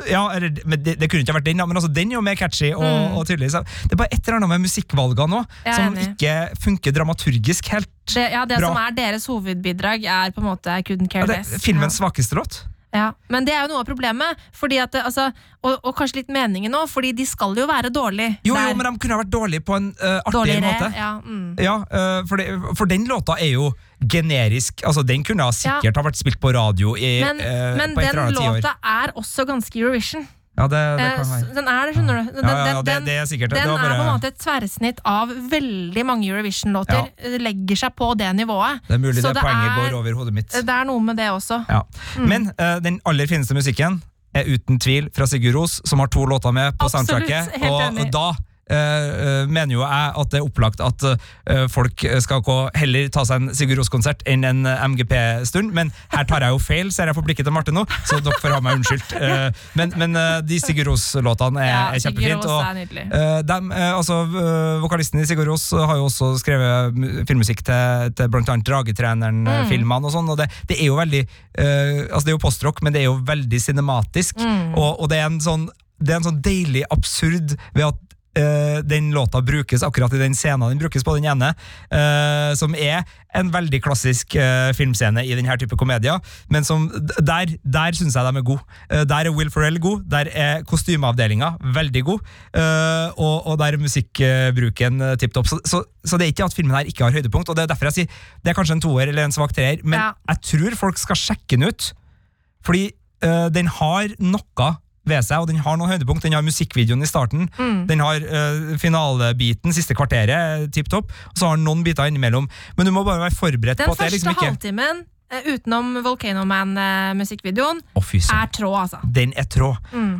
ja, eller, men det, det kunne ikke vært den, men altså, den er jo mer catchy og, og tydelig. Så det er bare et eller annet med musikkvalgene nå, som enig. ikke funker dramaturgisk helt. det, ja, det bra. som er deres hovedbidrag, er på en måte I couldn't care Ja, det less. er filmens svakeste låt. Ja, Men det er jo noe av problemet, fordi at, altså, og, og kanskje litt meningen òg, fordi de skal jo være dårlige. Jo, jo, men de kunne ha vært dårlige på en uh, artigere Dårligere, måte. Ja, mm. Ja, uh, for, det, for den låta er jo generisk. Altså, Den kunne ha sikkert ha vært spilt på radio i, Men, uh, men den låta er også ganske Eurovision. Ja, det, det Eh, kan være. den er det, skjønner du. Den, Ja, ja, ja, det, det er sikkert. den var er på en måte et tverrsnitt av veldig mange Eurovision-låter. Ja. Legger seg på det nivået. det er mulig Så det, poenget er- går over hodet mitt. Det er noe med det også. Ja. Men uh, den aller fineste musikken er uten tvil fra Sigurd Ros, som har to låter med på Absolutt, soundtracket. helt Og enig. da mener jo jeg at det er opplagt at øh, folk skal gå, heller ta seg en Sigurd Ros-konsert enn en MGP-stund. Men her tar jeg jo feil, ser jeg på blikket til Marte nå, så dere får ha meg unnskyldt. Eh, men men de Sigurd Ros-låtene er, Ja, er kjempefint. Og er. Eh, dem, eh, altså, eh, vokalisten i Sigurd Ros har jo også skrevet filmmusikk til, til annet Dragetreneren-filmene. og sånn, og det, det er jo veldig eh, altså Det er jo postrock, men det er jo veldig cinematisk. Og, og det, er en sånn, det er en sånn deilig absurd ved at eh, den låta brukes akkurat i den scenen den brukes på, den ene, uh, som er en veldig klassisk uh, filmscene i denne type komedier, men som, der, der syns jeg de er gode. Der er Will Ferrell god, der er kostymeavdelinga veldig god, og, og der er musikkbruken uh, tipp topp. Så, så, så det er ikke at filmen her ikke har høydepunkt, og det er derfor jeg sier det er kanskje en toer eller en svak treer, men Ja. jeg tror folk skal sjekke den ut, fordi den har noe ved seg, og den har noen høydepunkt. Den har musikkvideoen i starten, Mm. den har uh, finalebiten, siste kvarteret, tipp topp, og så har den noen biter innimellom. Men du må bare være forberedt Den på at det er ikke liksom ikke halvtimen eh, utenom Volcano Man-musikkvideoen oh, er tråd, altså. Den er trå.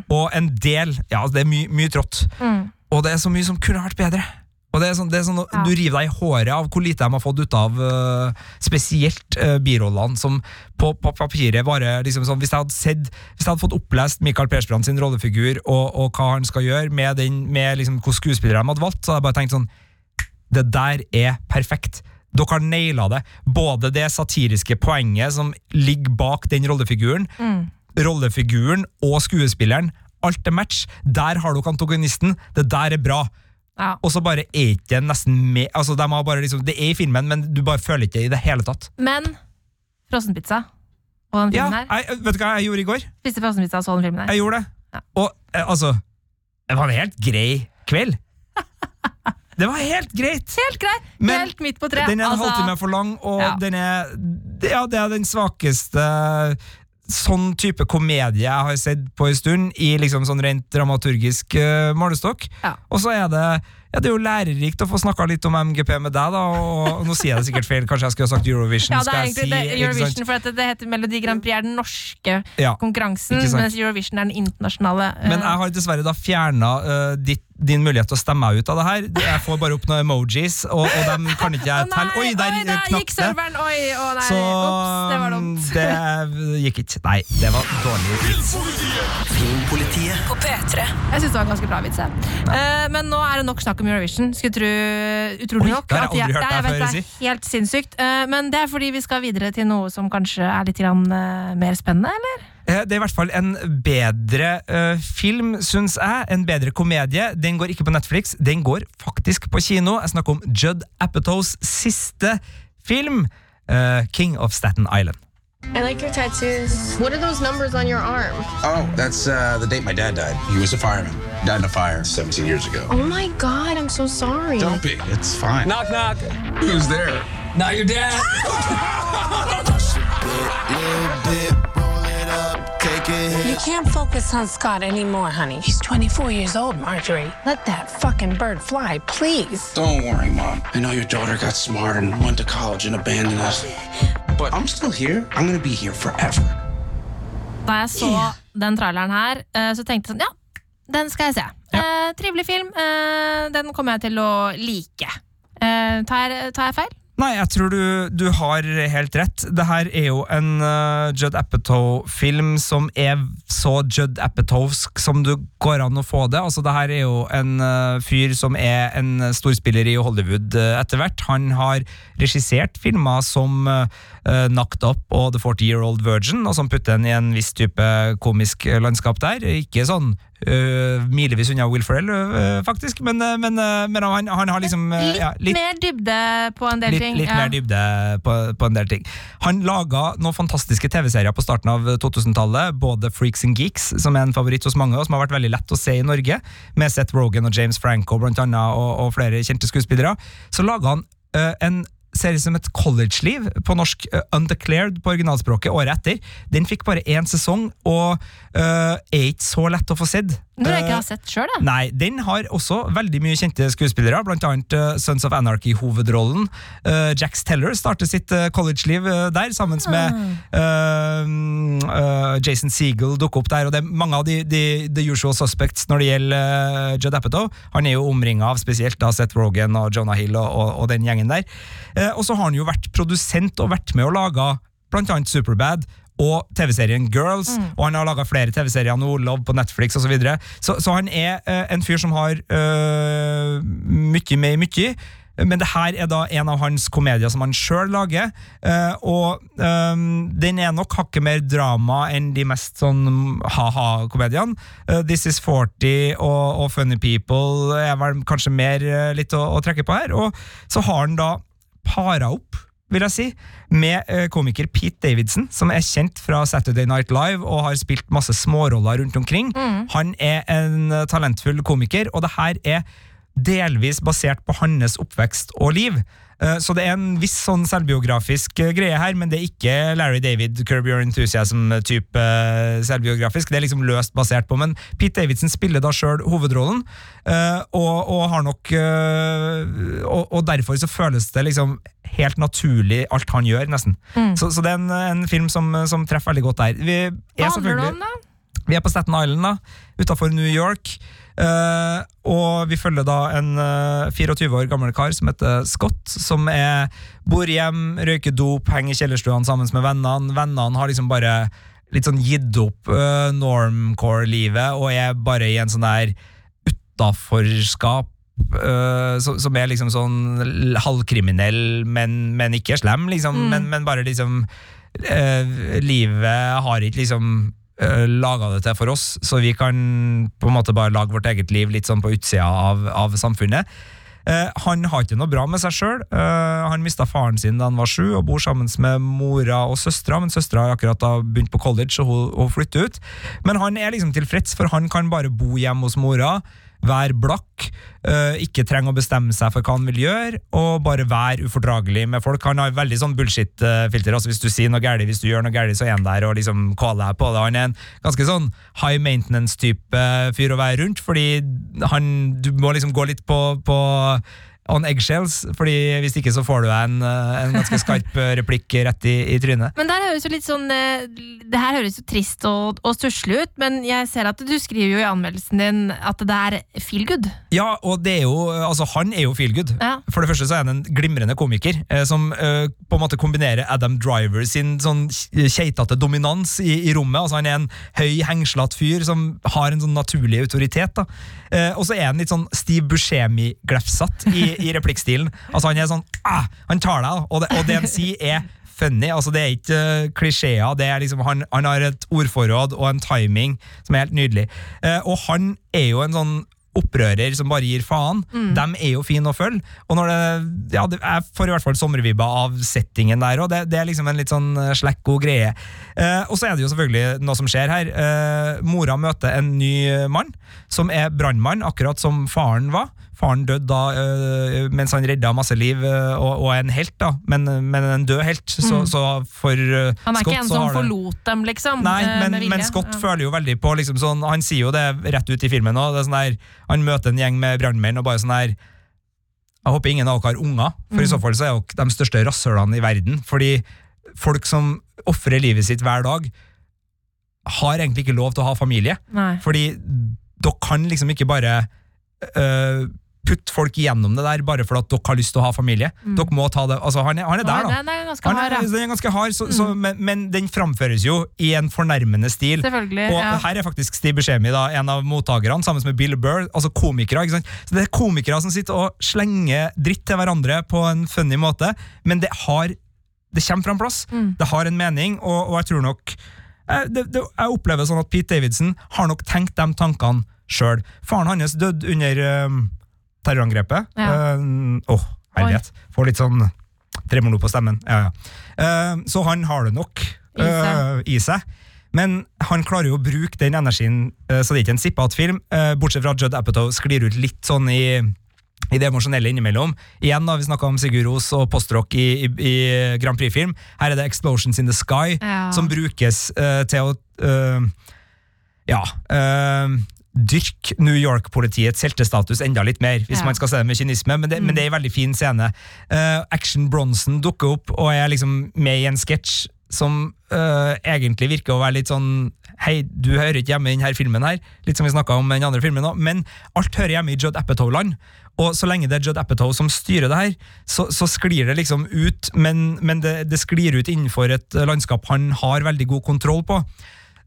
Og en del Ja, det er mye mye trått. Mm. Og det er så mye som kunne vært bedre. Og det er sånn, det er sånn Ja. Du river deg i håret av hvor lite de har fått ut av uh, spesielt uh, birollene, som på, på papiret bare liksom sånn, Hvis jeg hadde sett Hvis jeg hadde fått opplest Michael Persbrandt sin rollefigur, og, og hva han skal gjøre, med, den, med liksom, hvor skuespillere de hadde valgt, så hadde jeg bare tenkt sånn Det der er perfekt. Dere har naila det. Både det satiriske poenget som ligger bak den rollefiguren, rollefiguren og skuespilleren. Alt er match. Der har dere antagonisten. Det der er bra. Ja. Og så bare er ikke det nesten med altså de har bare liksom, Det er i filmen, men du bare føler ikke det i det hele tatt. Men frossenpizza og den Ja, her. jeg, vet du hva jeg gjorde i går? Spiste frossenpizza og så den filmen her. Jeg gjorde det. Ja. Og eh, altså Det var en helt grei kveld. Det var helt greit. Helt grei! Men Helt midt på treet. Den er en Altså, halvtime for lang, og Ja. den er Ja, det er den svakeste sånn type komedie jeg har sett på en stund, i liksom sånn rent dramaturgisk uh, målestokk. Ja. Og så er det ja, det er jo lærerikt å få snakka litt om MGP med deg, da. Og, og nå sier jeg det sikkert feil, kanskje jeg skulle ha sagt Eurovision. ja, det er egentlig si, det. Eurovision, for at det, heter Melodi Grand Prix er den norske Ja, konkurransen, mens Eurovision er den internasjonale. Uh, Men jeg har dessverre da fjerna din mulighet til å stemme meg ut av det her. Jeg får bare opp noen emojis, og, og dem kan ikke jeg telle. Oi, der, oi, der knakk gikk det! serveren! Oi, å nei, Så ops, det var dumt. det gikk ikke. Nei, det var dårlig vits. Filmpolitiet. På P3. Jeg syns det var en ganske bra vits. Eh, men nå er det nok snakk om Eurovision. Skulle tro, utrolig Oi, nok. det har jeg aldri hørt deg før si. Helt sinnssykt. Eh, men det er fordi vi skal videre til noe som kanskje er litt grann, eh, mer spennende, eller? Eh, Det er i hvert fall en bedre uh, film, syns jeg. En bedre komedie. Den går ikke på Netflix, den går faktisk på kino. Jeg snakker om Judd Apatows siste film, uh, King of Staten Island. I like your tattoos. What are those numbers on your arm? Oh, that's uh, the date my dad died. He was a fireman. Died in a fire 17 years ago. Oh my god, I'm so sorry. Don't be. It's fine. Knock, knock. Who's there? Not your dad. Can't focus on Scott anymore, honey. He's 24 years old, Marjorie. Let that fucking bird fly, please. Don't worry, Mom. I know your daughter got smart and went to college and abandoned us. But I'm still here. I'm gonna be here forever. Da jeg så den traileren her, eh, så tenkte jeg sånn, ja, den skal jeg se. Eh, trivelig film. eh, den kommer jeg til å like. Eh, tar, tar jeg feil? Nei, jeg tror du, du har helt rett. Det her er jo en uh, Judd Apatow-film som er så Judd Apatowsk som du går an å få det. Altså, det her er jo en uh, fyr som er en storspiller i Hollywood uh, etter hvert. Han har regissert filmer som Knocked Up og The 40 Year Old Virgin, og som putter en i en viss type komisk landskap der. Ikke sånn Uh, milevis unna Will Ferrell, uh, faktisk, men, uh, men, men han, han, har liksom litt, ja, litt, mer dybde på en del litt, ting. Litt ja. mer dybde på, på, en del ting. Han laga noen fantastiske TV-serier på starten av 2000-tallet, både Freaks and Geeks, som er en favoritt hos mange, og som har vært veldig lett å se i Norge, med Seth Rogan og James Franco blant annet, og, og flere kjente skuespillere. Så laga han en serie som et college-liv, på norsk uh, Undeclared på originalspråket, året etter. Den fikk bare én sesong, og uh, er ikke så lett å få sett. Når jeg ikke har sett selv, da. Nei, Den har også veldig mye kjente skuespillere, blant annet Sons of Anarchy-hovedrollen. Jax Teller starter sitt college-liv der, sammen med Jason Segel dukker opp der, og det er mange av de, de the usual suspects når det gjelder Judd Apatow. Han er jo omringa av spesielt da Seth Rogan og Jonah Hill og, og, og den gjengen der. Og så har han jo vært produsent og vært med lage blant annet Superbad og TV-serien Girls, mm. og han har laga flere TV-serier nå, Love på Netflix osv. Så, videre. så Så han er uh, en fyr som har uh, mye med mye. Men det her er da en av hans komedier som han sjøl lager. Uh, og um, den er nok hakket mer drama enn de mest sånn ha-ha-komediene. This Is 40 og, og, Funny People er vel kanskje mer litt å, å, trekke på her. Og så har han da para opp vil jeg si, med komiker Pete Davidson, som er kjent fra Saturday Night Live og har spilt masse småroller rundt omkring. Mm. Han er en talentfull komiker, og det her er delvis basert på hans oppvekst og liv. Så det er en viss sånn selvbiografisk greie her, men det er ikke Larry David, Curb Your Enthusiasm-type selvbiografisk. Det er liksom løst basert på, men Pete Davidson spiller da sjøl hovedrollen, og, og, har nok og, og, derfor så føles det liksom helt naturlig alt han gjør, nesten. Mm. Så, så, det er en, en film som, som, treffer veldig godt der. Vi Hva handler det om, da? Vi er på Staten Island, da, utafor New York. Uh, og vi følger da en uh, 24 år gammel kar som heter Scott, som er, bor hjem, røyker dop, henger i kjellerstuene sammen med vennene. Vennene har liksom bare litt sånn gitt opp uh, normcore-livet og er bare i en sånn der utaforskap. som er liksom sånn halvkriminell, men, men ikke slem, liksom. Mm. Men, men, bare liksom Livet har ikke liksom laga det til for oss, så vi kan på en måte bare lage vårt eget liv litt sånn på utsida av, av samfunnet. Uh, han har ikke noe bra med seg sjøl. Uh, han mista faren sin da han var sju, og bor sammen med mora og søstera, men søstera har akkurat begynt på college og hun, hun flytter ut. Men han er liksom tilfreds, for han kan bare bo hjemme hos mora være blakk, uh, ikke trenger å bestemme seg for hva han vil gjøre, og bare være ufordragelig med folk. Han har veldig sånn bullshit-filter. altså Hvis du sier noe galt, hvis du gjør noe galt, så er han der og liksom caller deg på det. Han er en ganske sånn high maintenance-type fyr å være rundt, fordi han, du må liksom gå litt på, på on eggshells, fordi hvis ikke så får du en, en ganske skarp replikk rett i, i, trynet. Men der høres jo litt sånn Det her høres jo trist og, og stusslig ut, men jeg ser at du skriver jo i anmeldelsen din at det er feel good. Ja, og det er jo Altså, han er jo feel good. Ja. For det første så er han en glimrende komiker eh, som eh, på en måte kombinerer Adam Driver sin sånn keitete dominans i, i, rommet. Altså Han er en høy, hengslete fyr som har en sånn naturlig autoritet. da. Eh, og så er han litt sånn Steve Buscemi-glefsatt i i replikkstilen. Altså Han er sånn ah, Han tar deg, og det, og det han sier, er funny. altså Det er ikke uh, klisjeer. det er liksom, han, han, har et ordforråd og en timing som er helt nydelig. Uh, og han er jo en sånn opprører som bare gir faen. Mm. De er jo fine å følge. Og når det, ja, det, Jeg får i hvert fall sommervibber av settingen der òg. Det, det, er liksom en litt sånn uh, slekk god greie. Uh, og så er det jo selvfølgelig noe som skjer her. Uh, mora møter en ny mann som er brannmann, akkurat som faren var. Faren døde da øh, mens han redda masse liv, øh, og, er en helt, da. Men, men en død helt. Så, mm. så for øh, Han er Scott, ikke en som forlot dem, liksom? Nei, men, men Scott ja. føler jo veldig på liksom sånn, Han sier jo det rett ut i filmen òg. Sånn han møter en gjeng med brannmenn og bare sånn her Jeg håper ingen av dere har unger, for mm. i så fall så er dere de største rasshølene i verden. Fordi folk som ofrer livet sitt hver dag, har egentlig ikke lov til å ha familie. Nei. Fordi dere kan liksom ikke bare øh, putte folk gjennom det der bare for at dere har lyst til å ha familie. Dere må ta det, altså Han er, han er der, da. den er ganske hard, er, den er ganske hard, så, så, men, men den framføres jo i en fornærmende stil. Og ja. her er faktisk Steve Buscemi da, en av mottakerne, sammen med Bill Burr, altså komikere. ikke sant? Så Det er komikere som sitter og slenger dritt til hverandre på en funny måte, men det har det kommer fra en plass. Mm. Det har en mening, og, og jeg tror nok jeg, det, det, Jeg opplever sånn at Pete Davidson har nok tenkt de tankene sjøl. Faren hans døde under eh, terrorangrepet. Ja. uh, Åh, herlighet. Får litt sånn tremolo på stemmen. Ja, ja. Uh, så han har det nok eh, i seg. Men han klarer jo å bruke den energien, eh, så det er ikke en sippete film. eh, bortsett fra at Judd Apatow sklir ut litt sånn i i det emosjonelle innimellom. Igjen da, Vi snakka om Sigurd Ros og postrock i, i, i Grand Prix-film. Her er det 'Explosions in the Sky', Ja. som brukes uh, til å uh, Ja. eh, dyrke New York-politiets heltestatus enda litt mer, hvis Ja. man skal se det med kynisme. Men det, men det er en veldig fin scene. Uh, Action Bronson dukker opp og er liksom med i en sketsj som uh, egentlig virker å være litt sånn Hei, du hører ikke hjemme i denne filmen her. Litt som vi om den andre filmen nå. Men alt hører hjemme i Judd Apatow-land. Og så lenge det er Judd Apatow som styrer det her, så, så sklir det liksom ut, men, men det, det sklir ut innenfor et landskap han har veldig god kontroll på.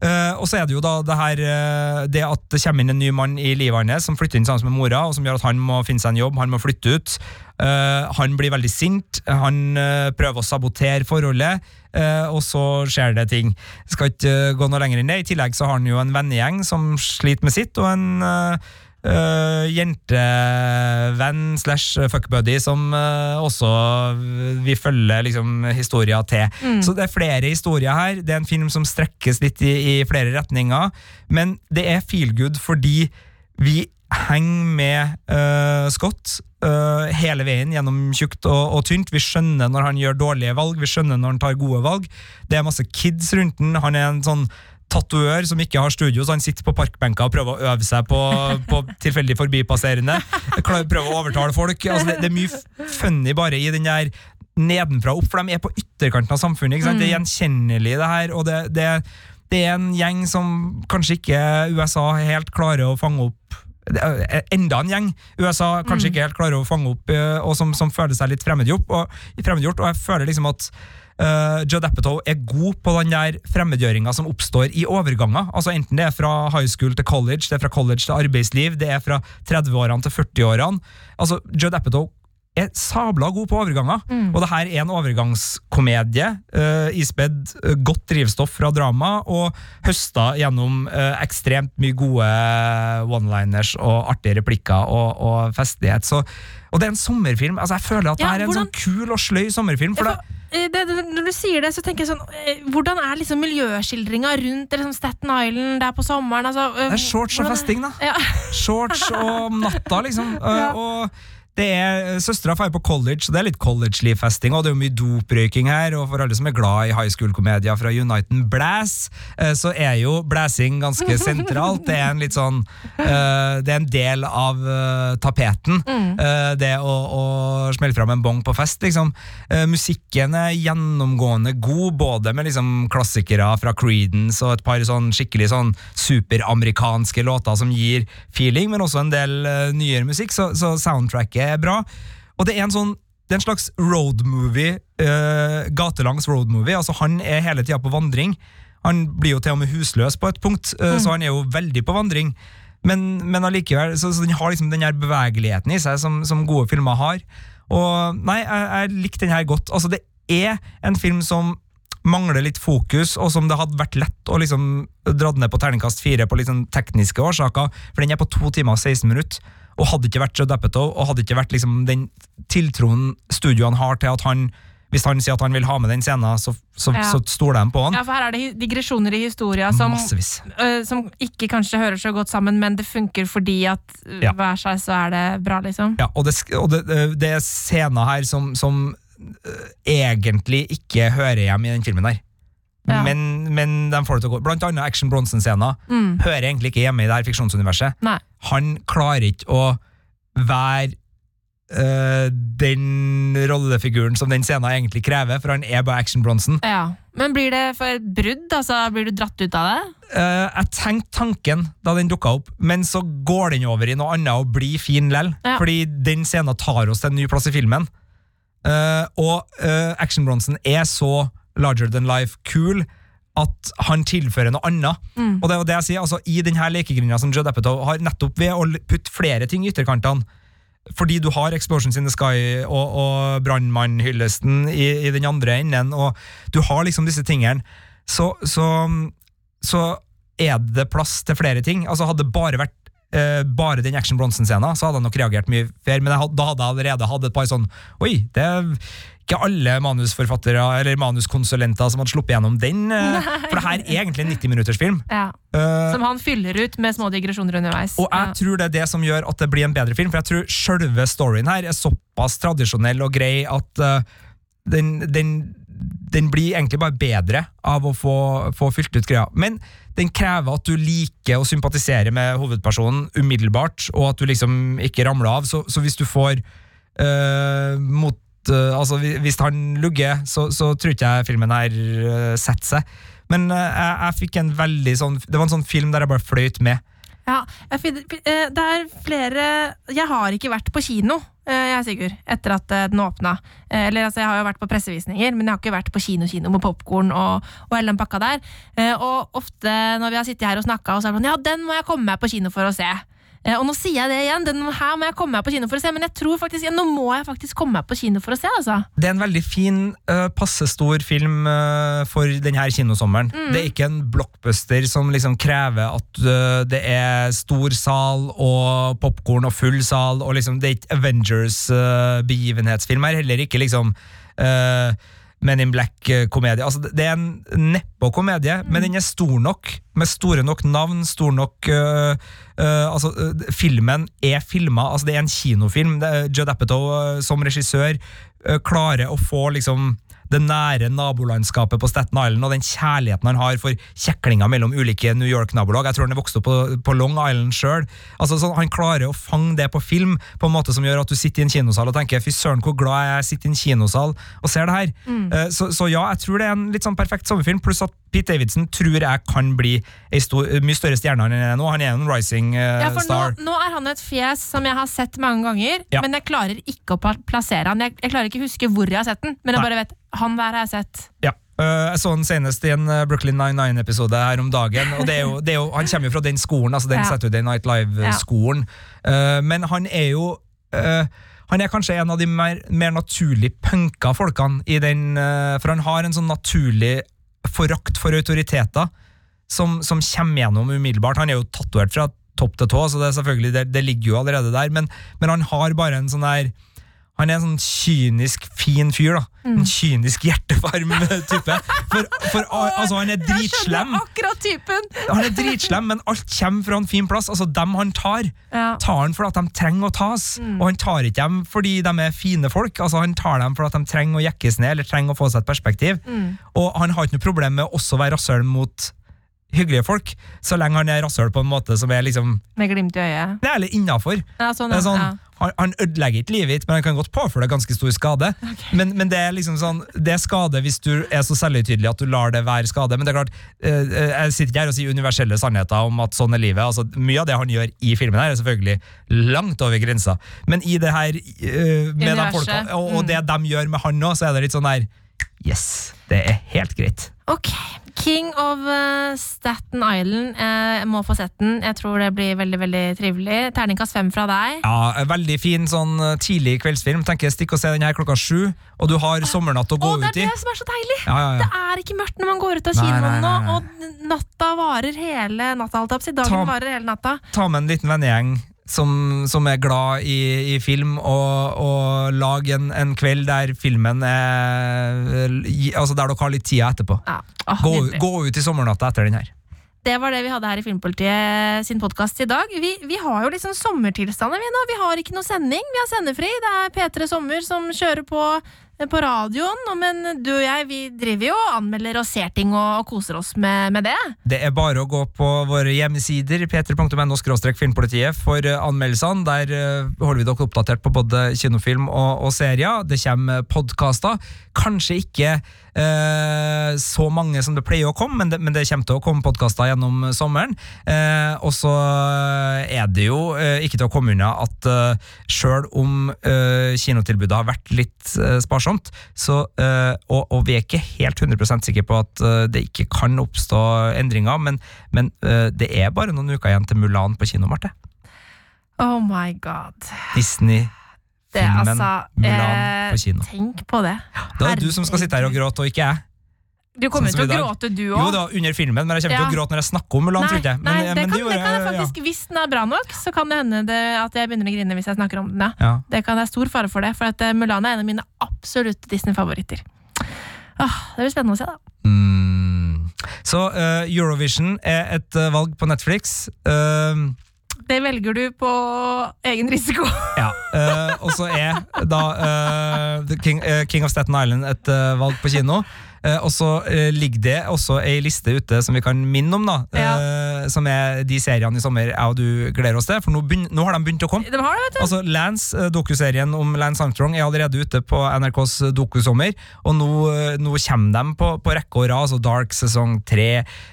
Eh, og så er det jo da det her eh, Det at det kommer inn en ny mann i livet hans som flytter inn sammen med mora, og som gjør at han må finne seg en jobb, han må flytte ut. Uh, han blir veldig sint, han uh, prøver å sabotere forholdet, uh, og så skjer det ting. Jeg skal ikke gå noe lenger enn det. I tillegg så har han jo en vennegjeng som sliter med sitt, og en eh, jentevenn slash fuckbuddy som uh, også vi følger liksom historia til. Så det er flere historier her. Det er en film som strekkes litt i, i flere retninger, men det er feel good fordi vi henger med uh, Scott uh, hele veien gjennom tjukt og, og tynt. Vi skjønner når han gjør dårlige valg, vi skjønner når han tar gode valg. Det er masse kids rundt den. Han er en sånn tatoør som ikke har studio, så han sitter på parkbenka og prøver å øve seg på, på tilfeldig forbipasserende. Prøver å overtale folk. Altså det, det er mye funny bare i den der nedenfra opp, for de er på ytterkanten av samfunnet. Ikke sant? Det er gjenkjennelig, det her. og det, det, det er en gjeng som kanskje ikke USA helt klarer å fange opp er enda en gjeng USA kanskje ikke helt klarer å fange opp, eh, og som, som føler seg litt fremmedgjort. Og, fremmedgjort, og jeg føler liksom at uh, Judd Apatow er god på den der fremmedgjøringa som oppstår i overganger. Altså Enten det er fra high school til college, det er fra college til arbeidsliv, det er fra 30-årene til 40-årene. Altså, Judd Apatow er sabla god på overganger. Og det her er en overgangskomedie. Uh, ispedd eh, godt drivstoff fra drama, og høsta gjennom uh, ekstremt mye gode one-liners og artige replikker og, og festlighet. Så, og det er en sommerfilm. Altså, jeg føler at det Ja, her er en hvordan- sånn kul og sløy sommerfilm. For Ja, for, det, det, når du sier det, så tenker jeg sånn Hvordan er liksom miljøskildringa rundt liksom Staten Island der på sommeren? Altså, det er shorts og festing, da. Ja. Shorts og natta, liksom. Og det er, Søstera drar på college, så det er litt college-liv-festing, og det er jo mye doprøyking her. Og for alle som er glad i high school-komedier fra Uniten Blass, eh, så er jo blæsing ganske sentralt. Det er en litt sånn eh, Det er en del av eh, tapeten. Eh, det å, å smelle fram en bong på fest, liksom. Musikken er gjennomgående god, både med liksom klassikere fra Creedence og et par sånn skikkelig sånn superamerikanske låter som gir feeling, men også en del nyere musikk, så, så soundtracket er bra. Og det er en sånn det er en slags roadmovie, uh, gatelangs roadmovie. Altså, han er hele tida på vandring. Han blir jo til og med husløs på et punkt, eh, så han er jo veldig på vandring. Men, men allikevel, så, så den har liksom den her bevegeligheten i seg som, som gode filmer har. Og nei, jeg, jeg likte den her godt. Altså, det er en film som mangler litt fokus, og som det hadde vært lett å liksom dra ned på terningkast fire på sånn tekniske årsaker, for den er på to timer og 16 minutter. Og hadde ikke vært Joe Apatow, og hadde ikke vært liksom den tiltroen studioene har til at han hvis han sier at han vil ha med den scenen, så, så, Ja. så stoler de på han. ja, for her er det digresjoner i historia som, eh, som ikke kanskje hører så godt sammen, men det funker fordi at uh, Ja. hver seg så er det bra, liksom. Ja, og det, og det, det- det er scener her som, som øh, egentlig ikke hører hjemme i den filmen der. Ja. Men, men de får det til å gå. Blant annet Action Bronson-scener Mm. hører egentlig ikke hjemme i det her fiksjonsuniverset. Nei. Han klarer ikke å være øh, den rollefiguren som den scenen egentlig krever, for han er bare Action Bronson. Ja. Men blir det for et brudd? Altså, blir du dratt ut av det? Uh, jeg tenkte tanken da den dukka opp, men så går den over i noe annet og blir fin lell. Ja. Fordi den scenen tar oss til en ny plass i filmen. Eh, og uh, Action Bronson er så larger than life cool at han tilfører noe annet. Og det er jo det jeg sier, altså I denne lekegrinda som Judd Apatow har nettopp ved å putte flere ting i ytterkantene fordi du har Explosions in the Sky og, og Brannmannhyllesten i, i den andre enden, og du har liksom disse tingene, så, så, så er det plass til flere ting. Altså Hadde det bare vært eh, bare den Action Bronson-scenen, så hadde jeg nok reagert mye mer, men jeg had, da hadde jeg allerede hatt et par sånn Oi, det er ikke alle manusforfattere eller manuskonsulenter som hadde sluppet gjennom den. eh, For det her er egentlig en 90 minutters film. Ja. Uh, Som han fyller ut med små digresjoner underveis. og jeg Ja. tror det er det som gjør at det blir en bedre film, for jeg tror selve storyen her er såpass tradisjonell og grei at uh, den, den, den blir egentlig bare bedre av å få, få fylt ut greia. Men den krever at du liker å sympatisere med hovedpersonen umiddelbart, og at du liksom ikke ramler av. Så, så hvis du får øh, mot øh, Altså, hvis han lugger, så, så tror ikke jeg filmen her øh, setter seg. Men øh, jeg, jeg fikk en veldig sånn Det var en sånn film der jeg bare fløyt med. Ja, jeg eh, det er flere Jeg har ikke vært på kino, jeg er Sigurd, etter at eh, den åpna. Eh, Eller altså, jeg har jo vært på pressevisninger, men jeg har ikke vært på kino-kino med popkorn og, og hele den pakka der. Eh, Og ofte når vi har sittet her og snakka, så er det sånn Ja, den må jeg komme meg på kino for å se. Eh, Og nå sier jeg det igjen, den her må jeg komme meg på kino for å se, men jeg tror faktisk, ja, nå må jeg faktisk komme meg på kino for å se, altså. Det er en veldig fin, uh, passe stor film uh, for denne kinosommeren. Mm. Det er ikke en blockbuster som liksom krever at uh, det er stor sal og popkorn og full sal, og liksom, det er ikke Avengers-begivenhetsfilm her, heller ikke liksom øh, Men in Black-komedie. Altså, det- er en nedpå-komedie, men den er stor nok, med store nok navn, stor nok uh, uh, altså, uh, Filmen er filma, altså det er en kinofilm. Det Judd Apatow som regissør klarer å få liksom det nære nabolandskapet på Staten Island og den kjærligheten han har for kjeklinga mellom ulike New York-nabolag. Jeg tror han er vokst opp på, på Long Island sjøl. Altså, sånn, han klarer å fange det på film på en måte som gjør at du sitter i en kinosal og tenker fy søren, hvor glad jeg er sitter i en kinosal og ser det her. Eh, så, så ja, jeg tror det er en litt sånn perfekt sommerfilm, pluss at Pete Davidson tror jeg kan bli ei stor, mye større stjerne enn han er nå. Han er en rising uh, Ja, for nå, star. nå er han et fjes som jeg har sett mange ganger, Ja. men jeg klarer ikke å plassere han. Jeg, jeg klarer ikke å huske hvor jeg har sett den, men jeg Nei. bare vet han der har jeg sett. Ja. Eh, jeg så han senest i en Brooklyn Nine-Nine-episode her om dagen. og det er jo, det er jo, Han kommer jo fra den skolen, altså den Ja. Saturday Night Live-skolen. Eh, men han er jo eh, Han er kanskje en av de mer, mer naturlig punka folkene i den eh, For han har en sånn naturlig forakt for autoriteter som, som kommer gjennom umiddelbart. Han er jo tatovert fra topp til tå, så det, er det, det ligger jo allerede der. Men, men han har bare en sånn der han er en sånn kynisk, fin fyr. da En kynisk, hjertevarm type. For, for al- altså, han er dritslem. Han er dritslem, men alt kommer fra en fin plass. Altså, Dem han tar, Ja. tar han for at de trenger å tas. Og han tar ikke dem fordi de er fine folk. Altså, Han tar dem for at de trenger å jekkes ned eller trenger å få seg et perspektiv. Og han har ikke noe problem med å også være rasshøl mot hyggelige folk, så lenge han er rasshøl på en måte som er liksom Med glimt i øyet. Nei, eller innafor. Ja, sånn, sånn, ja. han, han ødelegger ikke livet ditt, men han kan godt påføre deg ganske stor skade. Men, men det er liksom sånn Det er skade hvis du er så selvhøytidelig at du lar det være skade. Men det er klart, eh, eh, jeg sitter ikke her og sier universelle sannheter om at sånn er livet. Altså, mye av det han gjør i filmen, her er selvfølgelig langt over grensa. Men i det her eh, med de folka, og, og det de gjør med han nå, så er det litt sånn der Yes, det er helt greit. Ok. King of eh, Staten Island. Eh, Jeg må få sett den. Jeg tror det blir veldig veldig trivelig. Terningkast fem fra deg. Ja, Veldig fin sånn eh, tidlig kveldsfilm. Tenker Stikk og se den her klokka sju, og du har sommernatt å gå Å, det ut er i. det som er så deilig! Ja, ja, ja. Det er ikke mørkt når man går ut av kinoen nå, og natta varer hele natta. Jeg. Dagen Ta- varer hele natta. ta med en liten vennegjeng som, som er glad i, i film, og, og lage en, en kveld der filmen er Altså der dere har litt tida etterpå. Ja. Oh, Gå, gå ut i sommernatta etter den her. Det var det vi hadde her i Filmpolitiet sin podkast i dag. Vi, vi har jo liksom sommertilstander vi nå. Vi har ikke noe sending, vi har sendefri. Det er P3 Sommer som kjører på på radioen, men du og jeg vi driver jo og anmelder og ser ting og koser oss med, med det. Det er bare å gå på våre hjemmesider p3.no filmpolitiet for eh, anmeldelsene. Der eh, holder vi dere oppdatert på både kinofilm og, og serier. Det kommer podkaster. Kanskje ikke eh, så mange som det pleier å komme, men det, men det kommer til å komme podkaster gjennom sommeren. Eh, og så er det jo eh, ikke til å komme unna at eh, sjøl om eh, kinotilbudet har vært litt eh, sparsomt, så, eh, og, og vi er ikke helt 100% sikre på at eh, det ikke kan oppstå endringer, men, men eh, det er bare noen uker igjen til Mulan på kino, Marte. Oh my god. Disney. Det, Filmen altså, Mulan eh, på kino. Tenk på det. Da er det du som skal sitte her og gråte, og ikke jeg. Du kommer Sånn til å gråte, du Jo da, under filmen, men jeg kommer Ja. til å gråte når jeg snakker om Mulan. Nei, nei, Men, det, men kan, gjorde det kan jeg ja. faktisk, Hvis den er bra nok, så kan det hende det, at jeg begynner å grine hvis jeg snakker om den. Ja. Ja. Det kan være stor fare for det, for at eh, Mulan er en av mine absolutte Disney-favoritter. Åh, det blir spennende å se, da. Mm. Så uh, Eurovision er et uh, valg på Netflix. Eh, Det velger du på egen risiko. ja. Uh, og så er da uh, King, uh, King of Staten Island et valg på kino. Eh, og så eh, ligger det også ei liste ute som vi kan minne om, da. eh, som er de seriene i sommer jeg og du gleder oss til. For nå, begyn nå har de begynt å komme. De har det, vet du. Altså, Lance, dokuserien om Lance Armstrong er allerede ute på NRKs dokusommer, og nå, nå kommer de på, på rekke og rad, altså Dark sesong tre,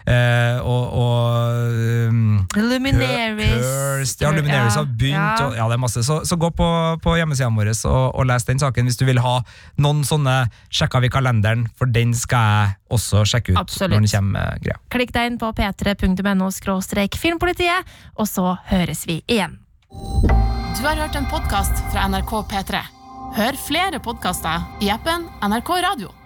eh, og, og um, Luminaries. Cursed, ja, Luminaries har begynt, Ja. og ja, det er masse. Så, så gå på, på hjemmesidene våre og, og les den saken hvis du vil ha noen sånne Sjekka vi kalenderen, for den skal jeg også sjekke ut Absolutt. når den kommer. eh, greia. Klikk deg inn på p3.no filmpolitiet, og så høres vi igjen. Du har hørt en podkast fra NRK P3. Hør flere podkaster i appen NRK Radio.